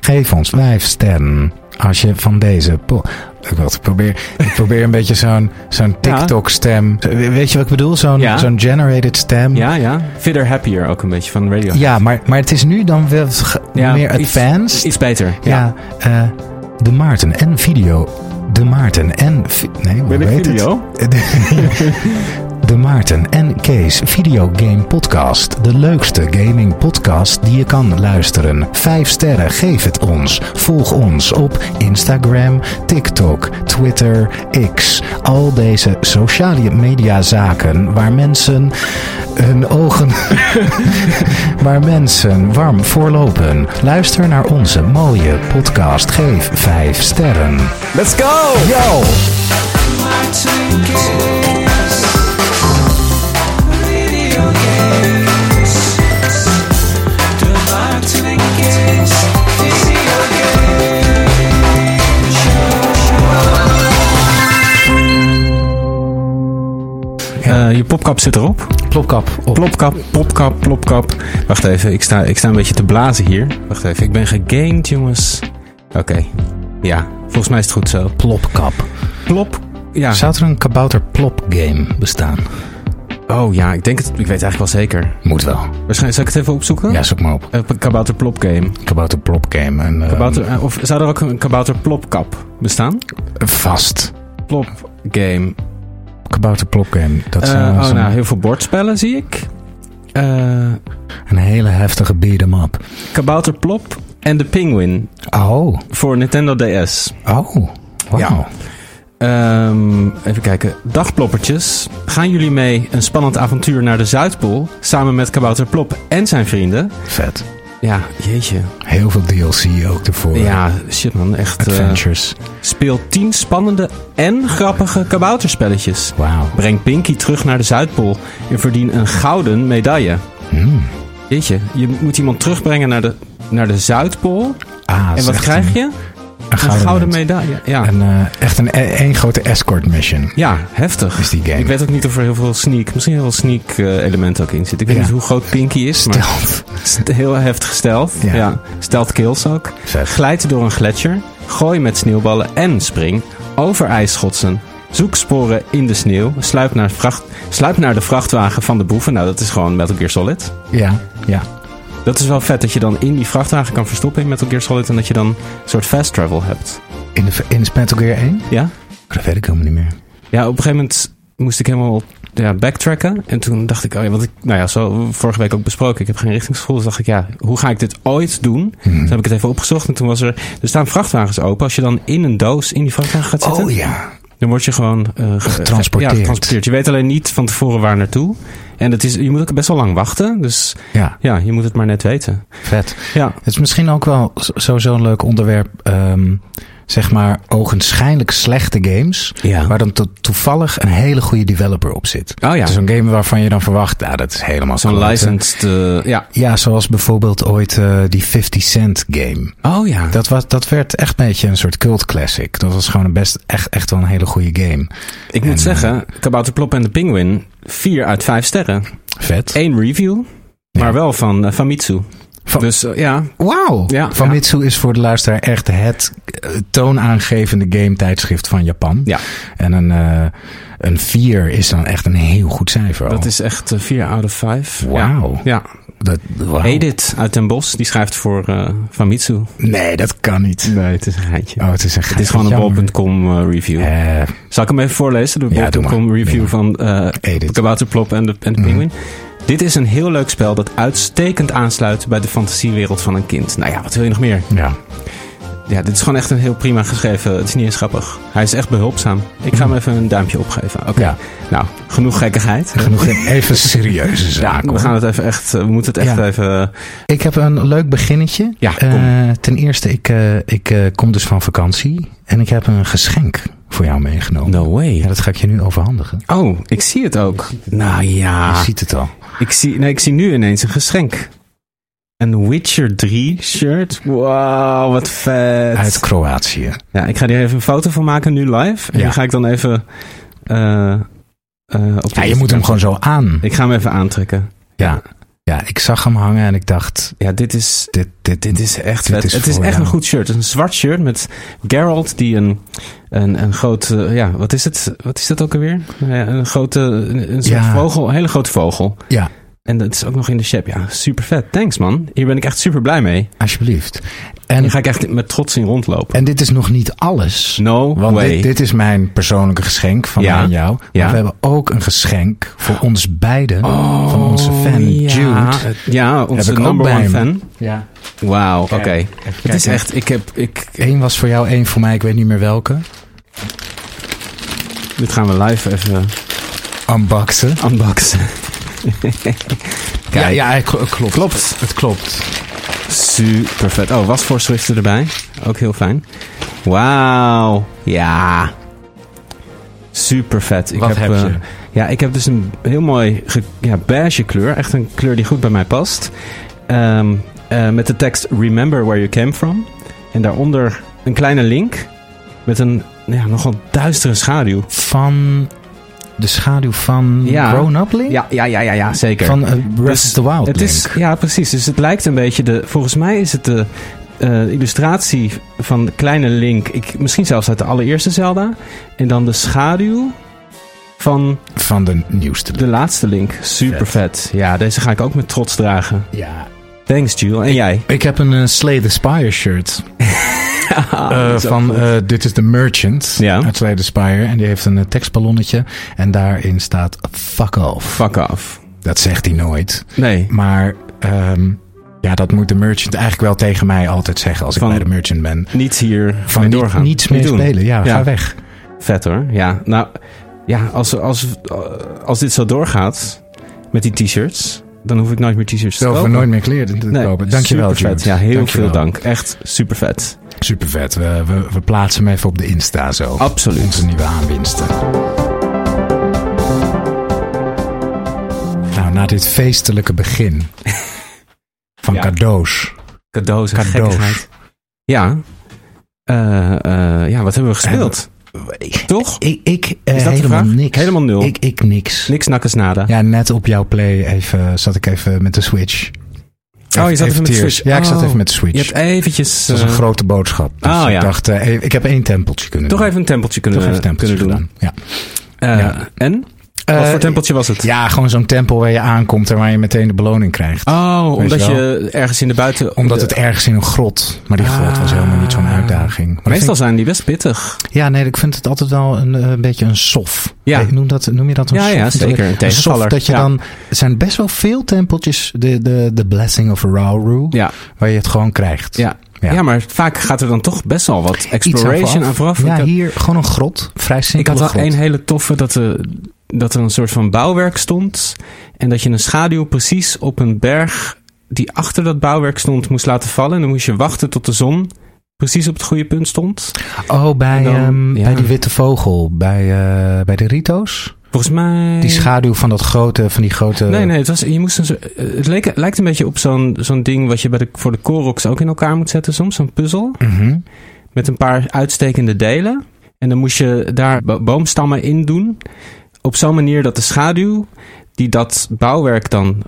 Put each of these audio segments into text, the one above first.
Geef ons vijf sterren als je van deze... ik, probeer, ik probeer een beetje zo'n zo'n Ja. TikTok-stem. Weet je wat ik bedoel? Zo'n Ja. zo'n generated stem. Ja, ja. Fitter Happier ook een beetje van radio. Ja, maar, maar het is nu dan wel Ja, meer iets- advanced. Iets beter. ja, eh, de Maarten en video. De Maarten en... Nee, hoe Ben ik video? het? De Maarten en Kees Videogame Podcast. De leukste gaming podcast die je kan luisteren. Vijf sterren, geef het ons. Volg ons op Instagram, TikTok, Twitter, X. Al deze sociale media zaken waar mensen hun ogen... waar mensen warm voor lopen. Luister naar onze mooie podcast. Geef vijf sterren. Let's go! Yo! Eh, je popkap zit erop. Plopkap op. Plopkap, popkap, plopkap. Wacht even, ik sta, ik sta een beetje te blazen hier. Wacht even, ik ben gegamed, jongens. Oké, ja, volgens mij is het goed zo. Plopkap. Plop, ja. Zou er een kabouter plop game bestaan? Oh ja, ik denk het, ik weet eigenlijk wel zeker. Moet wel. Waarschijnlijk, zal ik het even opzoeken? Ja, zoek maar op. Eh, kabouter plop game. Kabouter plop game. En, eh, Kabouter, eh, of zou er ook een kabouter plopkap bestaan? Vast. Plop game. Kabouter plop game. Dat is Eh, oh, nou, heel veel bordspellen zie ik. Eh, een hele heftige beat 'em up. kabouter plop en de Penguin Oh. voor Nintendo DS. Oh. Wow. Ja. Ehm, even kijken. Dagploppertjes. Gaan jullie mee een spannend avontuur naar de Zuidpool? Samen met Kabouter Plop en zijn vrienden? Vet. Ja, jeetje. Heel veel DLC ook ervoor. Ja, shit man. Echt. eh, Adventures. speel 10 spannende en grappige kabouterspelletjes. Wauw. Breng Pinky terug naar de Zuidpool en verdien een gouden medaille. Hmm. Jeetje, je moet iemand terugbrengen naar de, naar de Zuidpool. Ah, en wat krijg een- je? Een Een gouden, medaille. Ja. En, eh, echt een één grote escort mission. Ja, heftig. Is die game. Ik weet ook niet of er heel veel sneak, misschien heel veel sneak eh, elementen ook in zit. Ik weet Ja. niet hoe groot Pinky is, maar Stealth. st- heel heftig stealth. Ja. Ja. Stealth kills ook. Vet. Glijd door een gletsjer, gooi met sneeuwballen en spring over ijsschotsen. Zoek sporen in de sneeuw, sluip naar, vracht, sluip naar de vrachtwagen van de boeven. Nou, dat is gewoon Metal Gear Solid. Ja, ja. Dat is wel vet dat je dan in die vrachtwagen kan verstoppen in Metal Gear Solid en dat je dan een soort fast travel hebt. In, de, in Metal Gear 1? Ja? Dat weet ik helemaal niet meer. Ja, op een gegeven moment moest ik helemaal ja, backtracken. En toen dacht ik, oh ja, want ik, nou ja, zo vorige week ook besproken. Ik heb geen richtingsgevoel. Dus dacht ik, ja, hoe ga ik dit ooit doen? Hmm. Toen heb ik het even opgezocht. En toen was er, er staan vrachtwagens open. Als je dan in een doos in die vrachtwagen gaat zitten, Oh ja. Dan word je gewoon eh, ge- Getransporteerd. Ja, getransporteerd. Je weet alleen niet van tevoren waar naartoe. En het is, je moet ook best wel lang wachten. Dus Ja, ja, je moet het maar net weten. vet. Ja, Het is misschien ook wel sowieso een leuk onderwerp. ehm, zeg maar ogenschijnlijk slechte games. Ja. Waar dan to- toevallig een hele goede developer op zit. Oh ja. Is een game waarvan je dan verwacht, nou dat is helemaal zo'n licensed, eh, ja. Ja, zoals bijvoorbeeld ooit eh, die 50 Cent game. Oh ja. Dat, was, dat werd echt een beetje een soort cult classic. Dat was gewoon een best, echt, echt wel een hele goede game. ik moet en, zeggen, Kabouter Plop en de Penguin, 4 uit 5 sterren. Vet. Eén review, maar wel van uh, Famitsu. Van- dus eh, ja, Wauw. Ja, Famitsu is voor de luisteraar echt het eh, toonaangevende game tijdschrift van Japan. ja, En een, eh een 4 is dan echt een heel goed cijfer. al. dat is echt 4 out of 5. Wauw. Ja, Dat, wauw. Edith uit Den Bosch, die schrijft voor eh Famitsu. Nee, dat kan niet. Nee, het is een geintje. Oh, het is een Het is gewoon een bol.com review. Zal ik hem even voorlezen? De Ja, bol.com review van Edith. Kabouterplop en de, en de Mhm. Penguin. Dit is een heel leuk spel dat uitstekend aansluit bij de fantasiewereld van een kind. Nou ja, wat wil je nog meer? ja. Ja, dit is gewoon echt een heel prima geschreven. Het is niet eens grappig. Hij is echt behulpzaam. Ik ga hem even een duimpje opgeven. Oké. Ja. Nou, genoeg gekkigheid. Genoeg even serieuze zaken. We gaan het even echt. We moeten het echt Ja. even. Ik heb een leuk beginnetje. Ja, kom. Eh, ten eerste, ik, eh, ik eh, kom dus van vakantie. En ik heb een geschenk voor jou meegenomen. No way. Ja, dat ga ik je nu overhandigen. Oh, ik zie het ook. Nou ja. Je ziet het al. Ik zie, nee, ik zie nu ineens een geschenk. Een Witcher 3 shirt. Wow, wat vet. Uit Kroatië. Ja, ik ga hier even een foto van maken nu live. En Ja. die ga ik dan even. eh, op Ja, je moet hem gewoon zo aan. Ik ga hem even aantrekken. Ja. Ja, ik zag hem hangen en ik dacht, Ja, dit is. dit, dit, Dit is echt Dit is het is echt jou. een goed shirt. Een zwart shirt met Geralt die een, een, een groot... ja, wat is het? Wat is dat ook alweer? Een grote... Een, een soort Ja. vogel. Een hele grote vogel. Ja, En dat is ook nog in de shape. Ja, super vet. Thanks man. Hier ben ik echt super blij mee. alsjeblieft. En En, hier ga ik echt met trots in rondlopen. en dit is nog niet alles. No Want way. dit, dit is mijn persoonlijke geschenk van Ja. mij aan jou. Maar Ja. we hebben ook een geschenk voor ons beiden. van onze fan Oh, ja. Jude. Ja, onze number one fan. Ja. Wauw, oké. Kijk, Het is echt... Ik heb... Ik, Eén was voor jou, één voor mij. Ik weet niet meer welke. dit gaan we live even Unboxen. unboxen. Ja, ja, het klopt. Klopt. Het klopt. Super vet. Oh, wasvoorschriften erbij. Ook heel fijn. Wauw. Ja. Super vet. Ik Wat heb eh, je? ja, ik heb dus een heel mooi ja, beige kleur. Echt een kleur die goed bij mij past. Ehm, eh, met de tekst Remember where you came from. En daaronder een kleine link. Met een ja, nogal duistere schaduw. Van de schaduw van Ja. Grown Up Link? Ja, ja, ja, ja, ja zeker. Van eh, Breath Dus of the Wild Het Link. is, ja, precies. Dus het lijkt een beetje de. Volgens mij is het de eh, illustratie van de kleine Link. Ik, misschien zelfs uit de allereerste Zelda. En dan de schaduw van Van de nieuwste de laatste Link. Super vet. Ja, deze ga ik ook met trots dragen. Ja. Thanks, Jules. En jij? Ik heb een eh, Slay the Spire shirt. Eh, van eh, Dit is de Merchant Ja. uit Slay the Spire. En die heeft een eh, tekstballonnetje. En daarin staat fuck off. Fuck off. Dat zegt hij nooit. Nee. Maar ehm, ja, dat moet de Merchant eigenlijk wel tegen mij altijd zeggen als Van- ik bij de Merchant ben. Niet hier Van niet- doorgaan. niets meer Niet doen. spelen. Ja, Ja. ga weg. Vet hoor. Ja, nou. Ja, als, als, als dit zo doorgaat met die t-shirts, dan hoef ik nooit meer t-shirts te Zelf kopen. nooit meer kleren te kopen. Dankjewel. Jude. Ja, heel Dankjewel. veel dank. Echt super vet. Super vet. We, we, we plaatsen hem even op de Insta zo. Absoluut. Onze nieuwe aanwinsten. Nou, na dit feestelijke begin van Ja. cadeaus. Cadeaus en Cadeaus. Ja. Eh, eh, ja, wat hebben we gespeeld? Toch? Ik, ik eh, Is dat de helemaal vraag? niks. Helemaal nul. Ik, ik niks. Niks nakkes nada. Ja, net op jouw play even, zat ik even met de Switch. Oh, je zat even met de. Switch. Ja, ik zat Oh. even met de Je Switch. hebt eventjes... dat was een eh, grote boodschap. Dus Oh, ik ja. dacht, eh, ik heb één tempeltje kunnen toch doen. even een tempeltje kunnen, Toch even een tempeltje kunnen doen. Ja. Eh, Ja. En? Eh, Wat voor tempeltje was het? Ja, gewoon zo'n tempel waar je aankomt en waar je meteen de beloning krijgt. Oh, omdat je je ergens in de buiten... Omdat de- het ergens in een grot. Maar die grot was helemaal niet zo'n Ah. uitdaging. Maar Meestal zijn die best pittig. ik- ja, nee, ik vind het altijd wel een, eh, beetje een sof. Ja. Hey, Noem, dat, noem je dat een Ja, sof? ja, zeker. Een sof dat je Ja. dan... Er zijn best wel veel tempeltjes. De, de, de Blessing of Rauru. Ja. Waar je het gewoon krijgt. Ja. Ja. Ja. maar vaak gaat er dan toch best wel wat exploration aan vooraf. Ja, Ik had- hier gewoon een grot. Vrij Ik simpele had wel één hele toffe dat er, dat er een soort van bouwwerk stond. En dat je een schaduw precies op een berg die achter dat bouwwerk stond moest laten vallen. En dan moest je wachten tot de zon precies op het goede punt stond. Oh, bij, dan- ehm, ja. bij die witte vogel. Bij, eh, bij de Rito's. Volgens mij... Die schaduw van dat grote, van die grote... Nee, nee, het, was, je moest een, het leek, lijkt een beetje op zo'n zo'n ding wat je bij de, voor de Koroks ook in elkaar moet zetten soms. Zo'n puzzel. Mhm. met een paar uitstekende delen. En dan moest je daar bo- boomstammen in doen. Op zo'n manier dat de schaduw die dat bouwwerk dan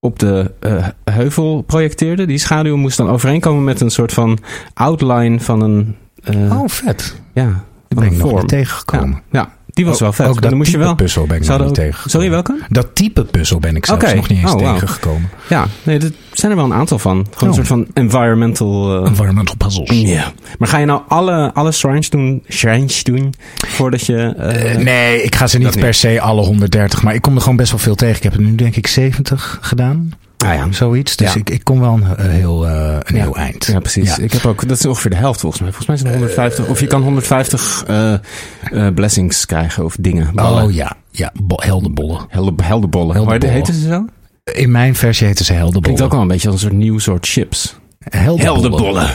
op de eh, heuvel projecteerde, die schaduw moest dan overeenkomen met een soort van outline van een, eh, Oh, vet. ja, Dat ben ik nog vorm. tegengekomen. Ja, Die was wel vet. Ook dat dan moest je type wel. puzzel ben ik nog niet ook- tegen. Sorry, welke? Dat type puzzel ben ik zelfs nog niet eens Oh, tegengekomen. Ja, nee, er zijn er wel een aantal van. Gewoon een soort van environmental. eh, Environmental puzzles. Ja. Maar ga je nou alle, alle shrines doen, shrines doen voordat je. eh, Eh, nee, ik ga ze niet per se alle 130, maar ik kom er gewoon best wel veel tegen. Ik heb er nu denk ik 70 gedaan. Ah ja. Zoiets. Dus Ja. ik, ik kom wel een, eh, heel, eh, een Ja. heel eind. Ja, precies. Ik heb ook, dat is ongeveer de helft volgens mij. Volgens mij zijn er 150, of je kan 150 eh, eh, blessings krijgen of dingen. ballen. Oh ja, ja bo- heldenbollen. Helder, helderbollen. Helderbollen. Hoe Heten ze zo? In mijn versie heten ze heldenbollen. Klinkt ook wel een beetje als een soort nieuw soort chips. Heldenbollen.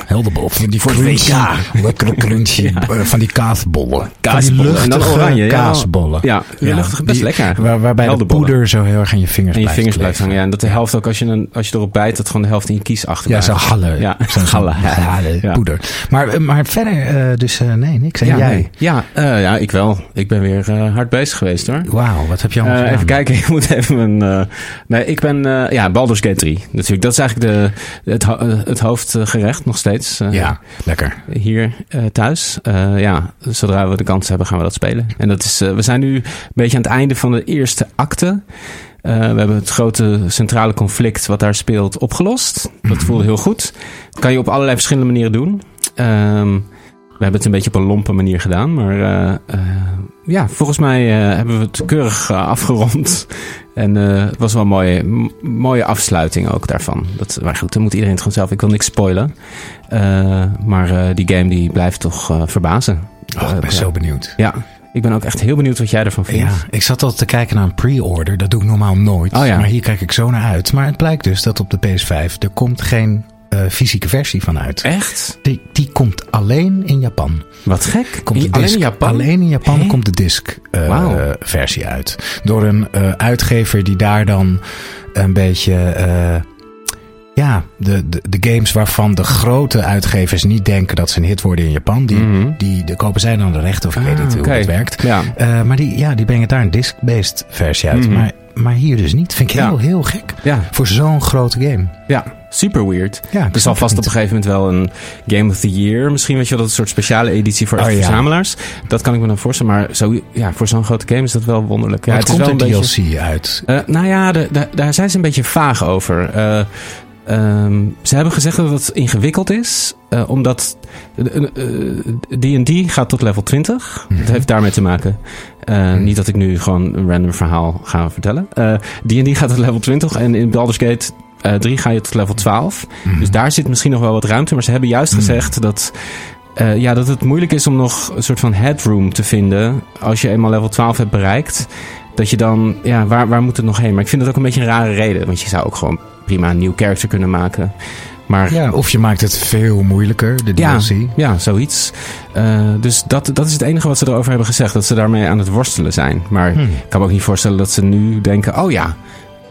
Van die Voor crunchy, WK. Lekkere crunchy. eh, Van die kaasbollen. Kaasbollen. Van die En dan luchtige oranje, ja. kaasbollen. Ja, die luchtige, best die- lekker. Waar, waarbij de poeder zo heel erg aan je vingers je blijft vingers blijft hangen. Ja, en dat de helft ook als je, een, als je erop bijt, dat gewoon de helft in je kies achter Ja, zo hallen. Ja, Zo'n hallen. Ja. poeder. Maar, eh, maar verder, eh, dus eh, nee, niks. En Ja, jij? nee. ja, eh, ja, ik wel. Ik ben weer hard bezig geweest hoor. Wauw, wat heb je allemaal gedaan? even kijken, ik moet even mijn... nee, ik ben... ja, Baldur's Gate 3 natuurlijk. Dat is eigenlijk de, het, het hoofdgerecht nog steeds. eh, Ja, lekker. Hier eh, thuis. Eh, ja, zodra we de kans hebben gaan we dat spelen. En dat is, eh, we zijn nu een beetje aan het einde van de eerste acte. Eh, we hebben het grote centrale conflict wat daar speelt opgelost. Dat voelde heel goed. Dat kan je op allerlei verschillende manieren doen. Ehm, hebben het een beetje op een lompe manier gedaan. Maar eh, eh, ja, volgens mij eh, hebben we het keurig afgerond. En het was wel een mooie, mooie afsluiting ook daarvan. Dat, maar goed, dan moet iedereen het gewoon zelf. Ik wil niks spoilen. Maar die game die blijft toch verbazen. Oh, ik ben zo benieuwd. Ja, ik ben ook echt heel benieuwd wat jij ervan vindt. Ja, ik zat altijd te kijken naar een pre-order. Dat doe ik normaal nooit. Oh ja. Maar hier kijk ik zo naar uit. Maar het blijkt dus dat op de PS5 er komt geen eh, fysieke versie van uit. Echt? Die, die komt alleen in Japan. Wat gek. Komt In- alleen in Japan? Alleen in Japan Hè? komt de disc eh, versie uit. Door een eh, uitgever die daar dan een beetje... ja, de, de, de games waarvan de grote uitgevers niet denken dat ze een hit worden in Japan. Die, Mhm. die, de kopen zij dan de rechten of ik weet Ah, niet hoe het werkt. Ja. Eh, maar die, ja, die brengen daar een disc-based versie uit. Mhm. Maar, maar hier dus niet. Vind ik Ja. heel, heel gek. Ja, Voor zo'n grote game. ja, super weird. Ja, Er zal vast op een gegeven moment wel een Game of the Year. Misschien weet je wel, dat een soort speciale editie voor Oh, ja. verzamelaars. Dat kan ik me dan voorstellen. Maar zo, ja, voor zo'n grote game is dat wel wonderlijk. Ja, het is komt wel er een DLC beetje. uit? Eh, nou ja, de, de- daar zijn ze een beetje vaag over. Eh, ehm, ze hebben gezegd dat het ingewikkeld is, eh, omdat eh, eh, D&D gaat tot level 20. Mhm. Dat heeft daarmee te maken. Eh, Niet dat ik nu gewoon een random verhaal ga vertellen. D&D gaat tot level 20 en in Baldur's Gate eh, 3 ga je tot level 12. Mhm. Dus daar zit misschien nog wel wat ruimte. Maar ze hebben juist gezegd dat, ja, dat het moeilijk is om nog een soort van headroom te vinden. Als je eenmaal level 12 hebt bereikt. Dat je dan, ja, waar, waar moet het nog heen? Maar ik vind het ook een beetje een rare reden. Want je zou ook gewoon prima een nieuw character kunnen maken. Maar Ja, of je maakt het veel moeilijker, de DLC. ja, zoiets. Eh, dus dat, dat is het enige wat ze erover hebben gezegd. Dat ze daarmee aan het worstelen zijn. Maar Hmm. ik kan me ook niet voorstellen dat ze nu denken... Oh ja,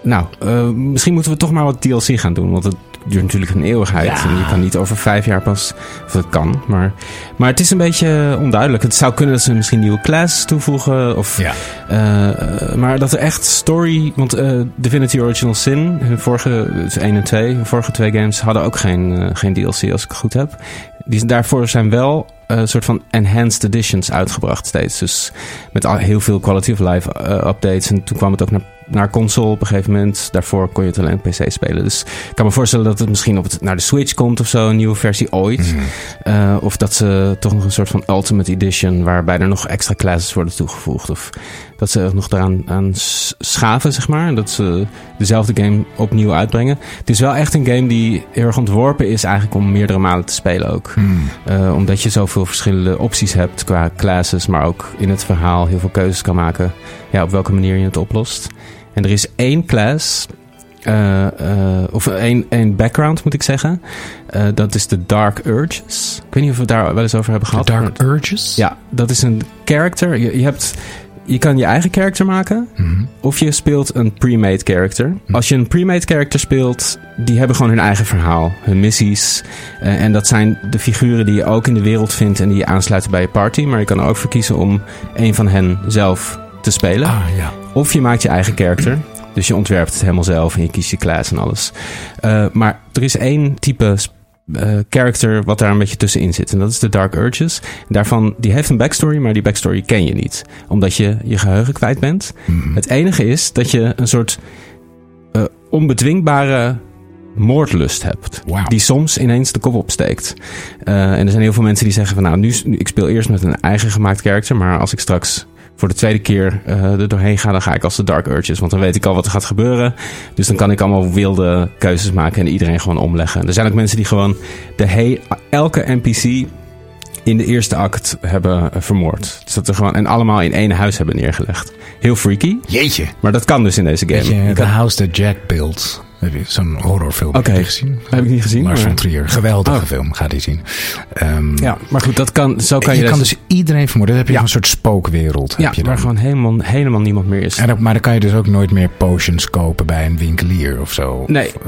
nou, eh, misschien moeten we toch maar wat DLC gaan doen. Want het duurt natuurlijk een eeuwigheid. Ja. En je kan niet over vijf jaar pas... Of dat kan, maar... Maar het is een beetje onduidelijk. Het zou kunnen dat ze misschien nieuwe classes toevoegen. Of, Ja. eh, maar dat er echt story... Want eh, Divinity Original Sin, hun vorige... Dus 1 en 2, hun vorige twee games... hadden ook geen, eh, geen DLC, als ik het goed heb. Die, daarvoor zijn wel eh, een soort van enhanced editions uitgebracht steeds. Dus met al, heel veel quality of life eh, updates. En toen kwam het ook naar, naar console op een gegeven moment. Daarvoor kon je het alleen op PC spelen. Dus ik kan me voorstellen dat het misschien op het, naar de Switch komt of zo. Een nieuwe versie ooit. Mhm. Eh, of dat ze toch nog een soort van Ultimate Edition... waarbij er nog extra classes worden toegevoegd. Of dat ze er nog daaraan aan schaven, zeg maar. Dat ze dezelfde game opnieuw uitbrengen. Het is wel echt een game die heel erg ontworpen is... eigenlijk om meerdere malen te spelen ook. Hmm. Eh, omdat je zoveel verschillende opties hebt qua classes... maar ook in het verhaal heel veel keuzes kan maken... Ja, op welke manier je het oplost. En er is één class... eh, eh, of één, één background moet ik zeggen. Eh, dat is de Dark Urges. Ik weet niet of we het daar wel eens over hebben gehad. Dark Urges? Ja, dat is een character. Je, je, hebt, je kan je eigen character maken. Mhm. Of je speelt een pre-made character. Als je een pre-made character speelt, die hebben gewoon hun eigen verhaal, hun missies. En dat zijn de figuren die je ook in de wereld vindt en die je aansluiten bij je party. Maar je kan er ook voor kiezen om een van hen zelf te spelen. Ah, ja. Of je maakt je eigen character. Dus je ontwerpt het helemaal zelf en je kiest je class en alles. Eh, maar er is één type eh, character wat daar een beetje tussenin zit. En dat is de Dark Urges. Daarvan, die heeft een backstory, maar die backstory ken je niet. Omdat je je geheugen kwijt bent. Mhm. Het enige is dat je een soort eh, onbedwingbare moordlust hebt. Die soms ineens de kop opsteekt. En er zijn heel veel mensen die zeggen van nou, nu, nu- ik speel eerst met een eigen gemaakt karakter. Maar als ik straks voor de tweede keer eh, er doorheen ga, dan ga ik als de Dark Urges. Want dan weet ik al wat er gaat gebeuren. Dus dan kan ik allemaal wilde keuzes maken en iedereen gewoon omleggen. Er zijn ook mensen die gewoon de he elke NPC in de eerste act hebben eh, vermoord. Dus dat er gewoon, en allemaal in één huis hebben neergelegd. Heel freaky, Jeetje. maar dat kan dus in deze game. Weet je, Je The kan- House That Jack Built. Heb je Zo'n horrorfilm Oké. heb je gezien? Heb ik niet gezien, Lars maar- von Trier. Geweldige Oh. film, ga die zien. Ehm, Ja, maar goed, dat kan, zo kan je, je, kan deze- dus iedereen vermoorden. Dan heb je Ja. een soort spookwereld. ja, heb je waar gewoon helemaal, helemaal niemand meer is. En maar dan kan je dus ook nooit meer potions kopen bij een winkelier of zo. Nee. Of,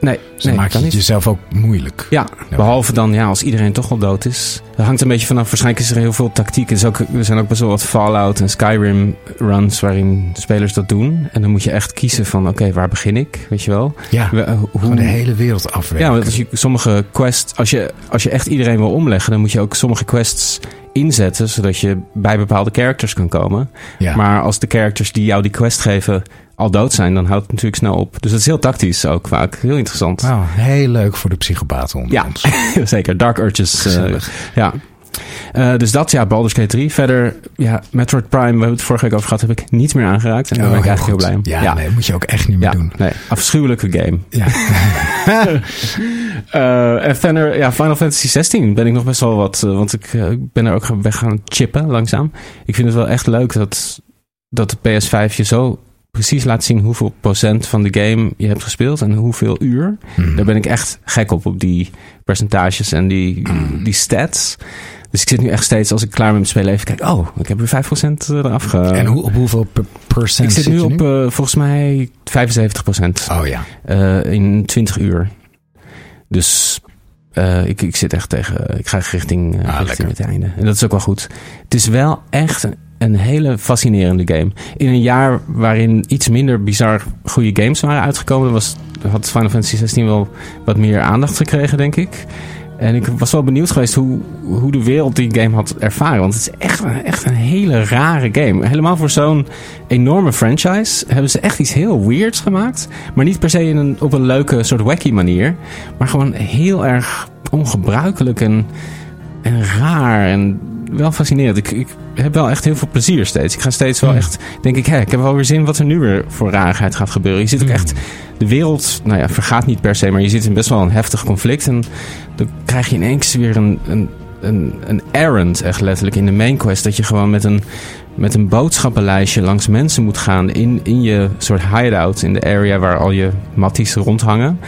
Nee, dus nee maak je het jezelf ook moeilijk. Ja, behalve dan ja, als iedereen toch al dood is. Dat hangt een beetje vanaf. Waarschijnlijk is er heel veel tactiek. Er, is ook, er zijn ook best wel wat Fallout en Skyrim runs waarin spelers dat doen. En dan moet je echt kiezen van oké, waar begin ik? Weet je wel? Ja, We- eh, hoe, de hele wereld afwerken. Ja, want als je sommige quests, als je, als je echt iedereen wil omleggen, dan moet je ook sommige quests inzetten, zodat je bij bepaalde characters kan komen. Ja. Maar als de characters die jou die quest geven al dood zijn, dan houdt het natuurlijk snel op. Dus dat is heel tactisch ook vaak. Heel interessant. Nou, heel leuk voor de psychopaten onder Ja, ons. zeker. Dark Urges. eh, ja. Eh, dus dat, ja, Baldur's Gate 3. Verder, ja, Metroid Prime, we hebben het vorige week over gehad, heb ik niet meer aangeraakt. En daar Oh, ben ik eigenlijk heel blij om. Ja, nee, moet je ook echt niet meer Ja, doen. nee, afschuwelijke game. Ja. Eh, en verder, ja, Final Fantasy 16 ben ik nog best wel wat, want ik, ik ben er ook weg gaan chippen langzaam. Ik vind het wel echt leuk dat, dat de PS5 je zo precies laat zien hoeveel procent van de game je hebt gespeeld en hoeveel uur. Hmm. Daar ben ik echt gek op, op die percentages en die, die stats. Dus ik zit nu echt steeds, als ik klaar ben met spelen, even kijken. Oh, ik heb weer 5% eraf ge... en hoe, op hoeveel procent ik zit nu op eh, volgens mij 75%. Oh ja. Eh, in 20 uur. Dus eh, ik, ik zit echt tegen. Ik ga richting, eh, Ah, richting het einde. En dat is ook wel goed. Het is wel echt een, hele fascinerende game. In een jaar waarin iets minder bizar goede games waren uitgekomen, was, had Final Fantasy 16 wel wat meer aandacht gekregen, denk ik. En ik was wel benieuwd geweest hoe, hoe de wereld die game had ervaren. Want het is echt, echt een hele rare game. Helemaal voor zo'n enorme franchise hebben ze echt iets heel weirds gemaakt. Maar niet per se in een, op een leuke soort wacky manier. Maar gewoon heel erg ongebruikelijk en, en raar. En wel fascinerend. Ik, ik heb wel echt heel veel plezier steeds. Ik ga steeds wel echt, denk ik, hè, ik heb wel weer zin wat er nu weer voor rarigheid gaat gebeuren. Je zit ook echt, de wereld, nou ja, vergaat niet per se, maar je zit in best wel een heftig conflict. En dan krijg je ineens weer een, een, een, een errand, echt letterlijk, in de main quest. Dat je gewoon met een, met een boodschappenlijstje langs mensen moet gaan in, in je soort hideout, in de area waar al je matties rondhangen.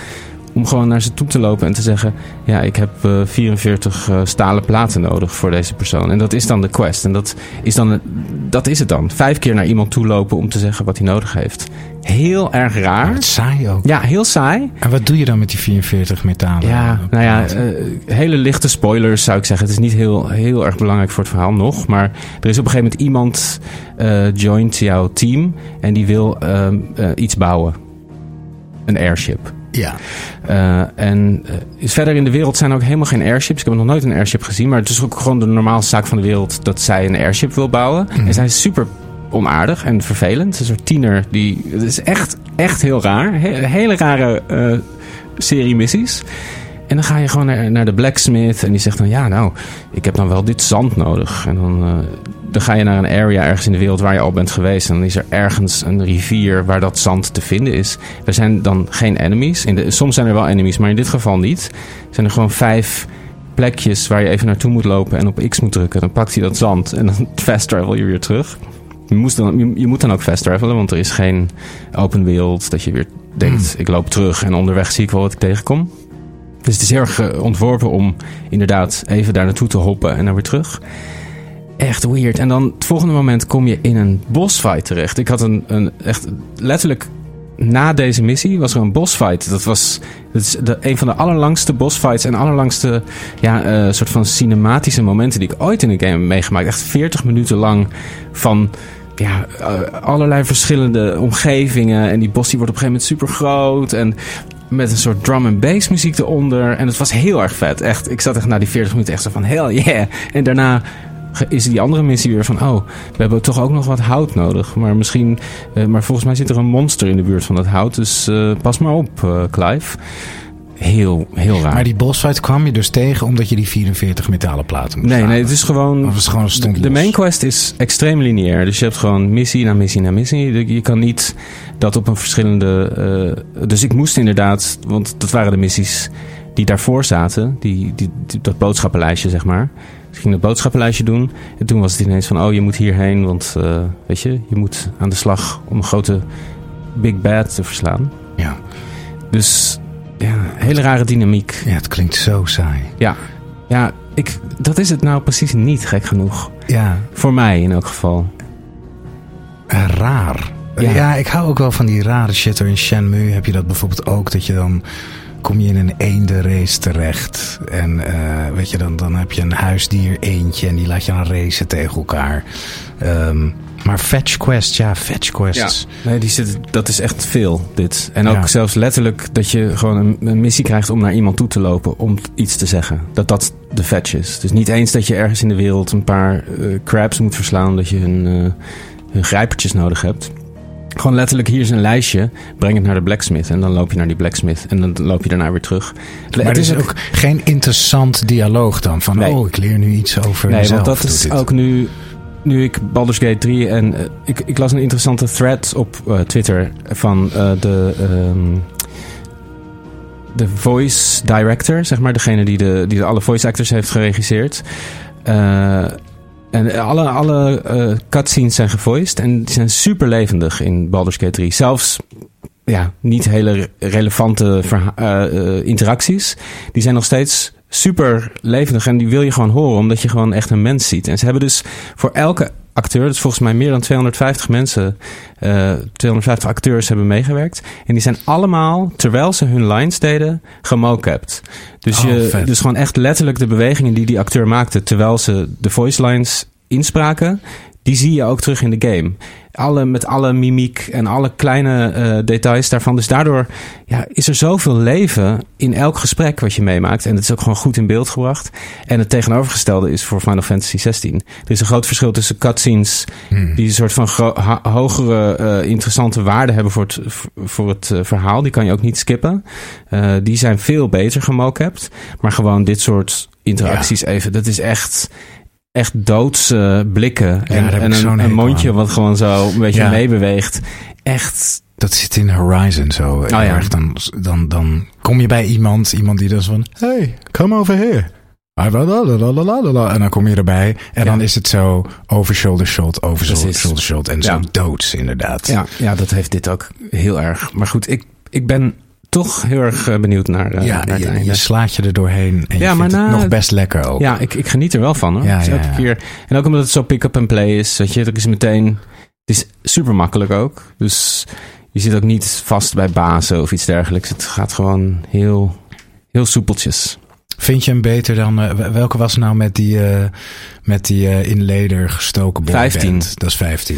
Om gewoon naar ze toe te lopen en te zeggen: Ja, ik heb eh, 44 eh, stalen platen nodig voor deze persoon. En dat is dan de quest. En dat is, dan, dat is het dan. Vijf keer naar iemand toe lopen om te zeggen wat hij nodig heeft. Heel erg Maar raar. het saai ook. Ja, heel saai. En wat doe je dan met die 44 metalen? Ja, eh, nou ja, eh, hele lichte spoilers zou ik zeggen. Het is niet heel, heel erg belangrijk voor het verhaal nog. Maar er is op een gegeven moment iemand eh joint jouw team en die wil ehm, eh, iets bouwen. Een airship. Ja. Eh, en eh, verder in de wereld zijn ook helemaal geen airships. Ik heb nog nooit een airship gezien. Maar het is ook gewoon de normaalste zaak van de wereld dat zij een airship wil bouwen. Mhm. En zij is super onaardig en vervelend. Een soort tiener die. Het is echt, echt heel raar. He- hele rare eh, serie missies. En dan ga je gewoon naar, naar de blacksmith en die zegt dan... ja, nou, ik heb dan wel dit zand nodig. En dan, eh, dan ga je naar een area ergens in de wereld waar je al bent geweest... en dan is er ergens een rivier waar dat zand te vinden is. Er zijn dan geen enemies. In de, soms zijn er wel enemies, maar in dit geval niet. Er zijn er gewoon vijf plekjes waar je even naartoe moet lopen... en op X moet drukken. Dan pakt hij dat zand en dan fast travel je weer terug. Je, moest dan, je, je moet dan ook fast travelen, want er is geen open wereld... dat je weer denkt, ik loop terug en onderweg zie ik wel wat ik tegenkom. Dus het is heel erg eh, ontworpen om inderdaad even daar naartoe te hoppen en dan weer terug. Echt weird. En dan het volgende moment kom je in een bossfight terecht. Ik had een, een echt letterlijk na deze missie was er een bossfight. Dat was dat is de, een van de allerlangste bossfights en allerlangste ja, eh, soort van cinematische momenten die ik ooit in een game heb meegemaakt. Echt 40 minuten lang van ja, eh, allerlei verschillende omgevingen. En die bos die wordt op een gegeven moment super groot. En met een soort drum and bass muziek eronder. En het was heel erg vet. Echt, ik zat echt na die 40 minuten echt zo van hell yeah. En daarna is die andere missie weer van... oh, we hebben toch ook nog wat hout nodig. Maar misschien... Uh, maar volgens mij zit er een monster in de buurt van dat hout. Dus uh, pas maar op, uh, Clive. Heel, heel raar. Maar die bossfight kwam je dus tegen omdat je die 44 metalen platen moest Nee, halen? nee, het is gewoon... Of is het gewoon stond de, main quest is extreem lineair. Dus je hebt gewoon missie na missie na missie. Je- kan niet dat op een verschillende... eh, dus ik moest inderdaad... Want dat waren de missies die daarvoor zaten. Die, die, die- dat boodschappenlijstje, zeg maar. Dus ik ging dat boodschappenlijstje doen. En toen was het ineens van... Oh, je moet hierheen. Want eh, weet je, je moet aan de slag om een grote Big Bad te verslaan. Ja. Dus ja, hele rare dynamiek. ja, het klinkt zo saai. Ja, ja ik, dat is het nou precies niet, gek genoeg. Ja, Voor mij in elk geval. eh, raar. Ja. Ja. ik hou ook wel van die rare shit. In Shenmue heb je dat bijvoorbeeld ook. Dat je dan kom je in een eendenrace terecht. En eh, weet je, dan, dan heb je een huisdier eentje. En die laat je dan racen tegen elkaar. Ehm, maar fetch quests, ja, fetch quests. Nee, die zit, dat is echt veel, dit. En ook Ja. zelfs letterlijk dat je gewoon een, een missie krijgt om naar iemand toe te lopen om iets te zeggen. Dat dat de fetch is. Dus niet eens dat je ergens in de wereld een paar eh, crabs moet verslaan, dat je hun, eh, hun grijpertjes nodig hebt. Gewoon letterlijk, hier is een lijstje, breng het naar de blacksmith. En dan loop je naar die blacksmith en dan loop je daarna weer terug. Maar het is ook geen interessant dialoog dan. Van, Nee. oh, ik leer nu iets over Nee, mezelf. want dat is dit. ook nu, nu ik Baldur's Gate 3 en eh, ik, ik las een interessante thread op eh, Twitter van eh, de, ehm, de voice director, zeg maar, degene die de, die de alle voice actors heeft geregisseerd. En alle, alle cutscenes zijn gevoiced en die zijn super levendig in Baldur's Gate 3. Zelfs ja, niet hele re- relevante interacties. Die zijn nog steeds super levendig en die wil je gewoon horen, omdat je gewoon echt een mens ziet. En ze hebben dus voor elke acteur, dus volgens mij meer dan 250 mensen, eh 250 acteurs hebben meegewerkt. En die zijn allemaal, terwijl ze hun lines deden, gemocapt. Dus, Oh, je, vet. dus gewoon echt letterlijk de bewegingen die die acteur maakte, terwijl ze de voice lines inspraken, die zie je ook terug in de game. Alle, met alle mimiek en alle kleine eh, details daarvan. Dus daardoor ja, is er zoveel leven in elk gesprek wat je meemaakt. En het is ook gewoon goed in beeld gebracht. En het tegenovergestelde is voor Final Fantasy 16. Er is een groot verschil tussen cutscenes Hmm. die een soort van hogere eh, interessante waarde hebben voor het, voor het eh, verhaal. Die kan je ook niet skippen. Die zijn veel beter gemocapt. Maar gewoon dit soort interacties even, dat is echt... Echt doodse blikken. en zo'n een, mondje aan. wat gewoon zo een beetje Ja. meebeweegt. Echt. Dat zit in Horizon zo. heel ja. erg. Dan, dan, dan kom je bij iemand, iemand die dan zo van... Hey, come over here. En dan kom je erbij. En Ja. dan is het zo over shoulder shot, over Precies. shoulder shot. En Ja. zo doods inderdaad. Ja, ja, dat heeft dit ook heel erg. Maar goed, ik, ik ben toch heel erg eh, benieuwd naar, eh, Ja, naar het je, einde. je slaat je er doorheen. En Ja, je maar het na- nog best lekker ook. Ja, ik, ik geniet er wel van hoor. Ja, Dus ja, elke keer. En ook omdat het zo pick-up and play is. Weet je, er is meteen. Het is super makkelijk ook. Dus je zit ook niet vast bij bazen of iets dergelijks. Het gaat gewoon heel, heel soepeltjes. Vind je hem beter dan... eh, wel- welke was nou met die, eh, met die eh, in leder gestoken boyband? 15. Dat is 15.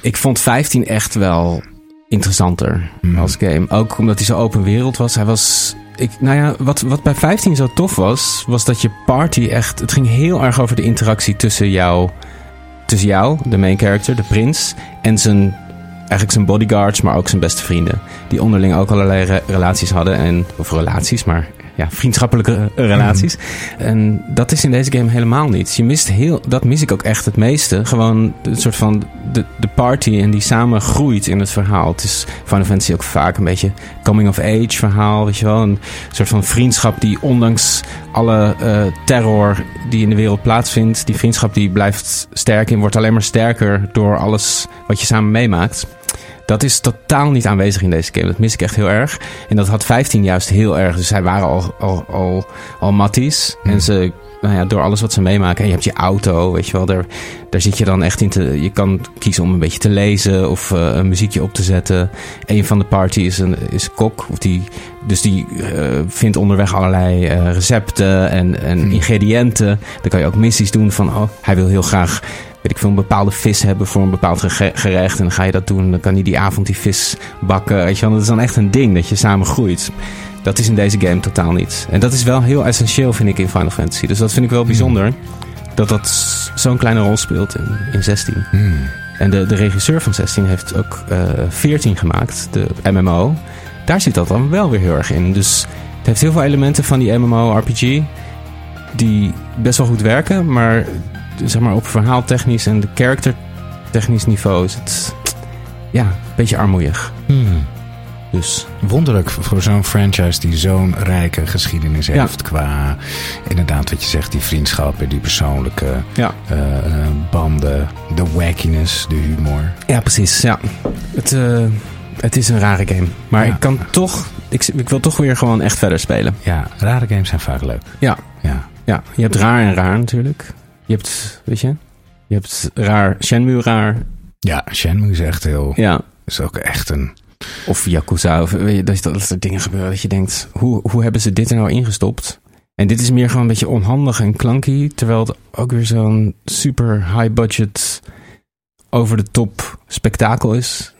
Ik vond 15 echt wel interessanter Hmm. als game. Ook omdat hij zo open wereld was. Hij was. Ik, nou ja, wat, wat bij 15 zo tof was, was dat je party echt. Het ging heel erg over de interactie tussen jou, tussen jou, de main character, de prins, en zijn. Eigenlijk zijn bodyguards, maar ook zijn beste vrienden. Die onderling ook allerlei re- relaties hadden. En, of relaties, maar ja, vriendschappelijke eh, relaties. En dat is in deze game helemaal niet. Je mist heel, dat mis ik ook echt het meeste. Gewoon een soort van de, de party en die samen groeit in het verhaal. Het is Final Fantasy ook vaak een beetje coming of age verhaal, weet je wel. Een soort van vriendschap die ondanks alle eh, terror die in de wereld plaatsvindt, die vriendschap die blijft sterk en wordt alleen maar sterker door alles wat je samen meemaakt. Dat is totaal niet aanwezig in deze game. Dat mis ik echt heel erg. En dat had 15 juist heel erg. Dus zij waren al, al, al, al matties. En ze, nou ja, door alles wat ze meemaken. En je hebt je auto, weet je wel. Daar, daar zit je dan echt in te... Je kan kiezen om een beetje te lezen of eh, een muziekje op te zetten. Een van de party is een is kok. Of die, dus die eh, vindt onderweg allerlei eh, recepten en, en ingrediënten. Dan kan je ook missies doen van... Oh, hij wil heel graag weet ik veel, een bepaalde vis hebben voor een bepaald gerecht. En dan ga je dat doen. Dan kan hij die avond die vis bakken. Weet je wel. Dat is dan echt een ding dat je samen groeit. Dat is in deze game totaal niet. En dat is wel heel essentieel, vind ik, in Final Fantasy. Dus dat vind ik wel bijzonder. Dat dat zo'n kleine rol speelt in, in 16. Hmm. En de, de regisseur van 16 heeft ook eh 14 gemaakt, de MMO. Daar zit dat dan wel weer heel erg in. Dus het heeft heel veel elementen van die MMO-RPG die best wel goed werken, maar zeg maar op verhaaltechnisch en de character-technisch niveau is het ja, een beetje armoeig. Hmm. Dus Wonderlijk voor zo'n franchise die zo'n rijke geschiedenis Ja. heeft. Qua inderdaad wat je zegt, die vriendschappen, die persoonlijke ja, eh, eh, banden, de wackiness, de humor. ja precies. Ja. Het, eh, het is een rare game. Maar Ja. ik kan toch, ik, ik wil toch weer gewoon echt verder spelen. Ja, rare games zijn vaak leuk. Ja. Ja. Ja, je hebt raar en raar natuurlijk. Je hebt, weet je, je hebt raar, Shenmue raar. Ja, Shenmue is echt heel... Ja. Is ook echt een... Of Yakuza, of weet je, dat, dat er dingen gebeuren dat je denkt, hoe, hoe hebben ze dit er nou ingestopt? En dit is meer gewoon een beetje onhandig en clunky, terwijl het ook weer zo'n super high budget, over de top spektakel is.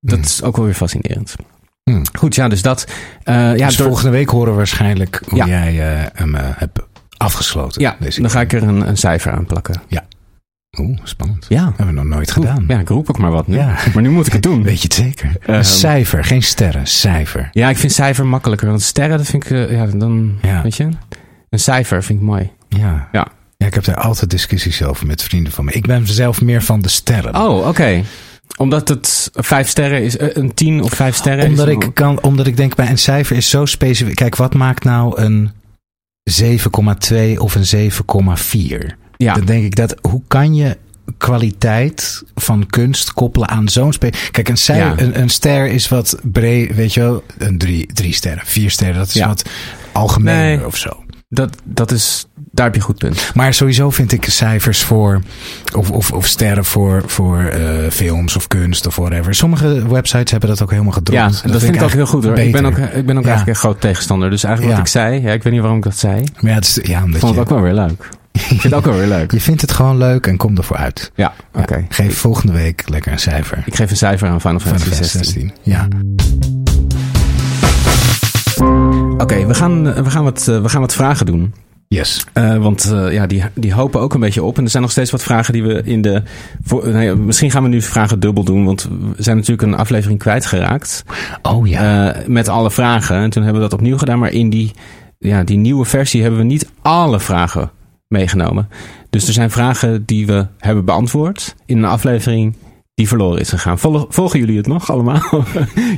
Dat Hmm. is ook wel weer fascinerend. Hmm. Goed, ja, dus dat. eh, ja, dus door- volgende week horen we waarschijnlijk hoe Ja. jij eh, hem eh, hebt afgesloten. ja deze dan ga ik er een, een cijfer aan plakken. Oeh, spannend. Ja, Hebben we nog nooit gedaan. Ja, ik roep ook maar wat nu. Ja. Maar nu moet ik het doen. Weet je het zeker? Ehm, een cijfer, geen sterren, cijfer. Ja, ik vind cijfer makkelijker. Want sterren, dat vind ik, eh, ja, dan, Ja. weet je. Een cijfer vind ik mooi. Ja. Ja. ja. Ik heb daar altijd discussies over met vrienden van me. Ik ben zelf meer van de sterren. Oh, oké. Omdat het vijf sterren is, eh, een tien of vijf sterren omdat, is. ik kan, omdat ik denk bij een cijfer is zo specifiek. Kijk, wat maakt nou een 7,2 of een 7,4? Ja, Dan denk ik dat, hoe kan je kwaliteit van kunst koppelen aan zo'n speel? Kijk, een, Ja. een, een ster is wat breed, weet je wel, een drie, drie sterren, vier sterren, dat is Ja. wat algemener Nee. of zo. dat, dat is, daar heb je een goed punt. Maar sowieso vind ik cijfers voor, of, of, of sterren voor, voor eh, films of kunst of whatever. Sommige websites hebben dat ook helemaal gedropt. Ja, dat, vind ik ook heel goed hoor. Ik ben ook, ik ben ook Ja. eigenlijk een groot tegenstander. Dus eigenlijk wat ik zei, ja, ik weet niet waarom ik dat zei. Maar ja, het is, ja Ik omdat vond je, het ook wel weer leuk. Ik vind het ook wel weer leuk. je vindt het gewoon leuk en kom ervoor uit. Ja, oké. Geef volgende week lekker een cijfer. Ik geef een cijfer aan Final Fantasy de 16. 16. Ja. Oké, we, gaan, eh, we, gaan wat, eh, we gaan wat vragen doen. Yes. Eh, want eh, ja, die, die hopen ook een beetje op. En er zijn nog steeds wat vragen die we in de. Voor, nou misschien gaan we nu vragen dubbel doen. Want we zijn natuurlijk een aflevering kwijtgeraakt. Oh ja. eh, met alle vragen. En toen hebben we dat opnieuw gedaan. Maar in die, ja, die nieuwe versie hebben we niet alle vragen meegenomen. Dus er zijn vragen die we hebben beantwoord in een aflevering die verloren is gegaan. Volgen, volgen jullie het nog allemaal?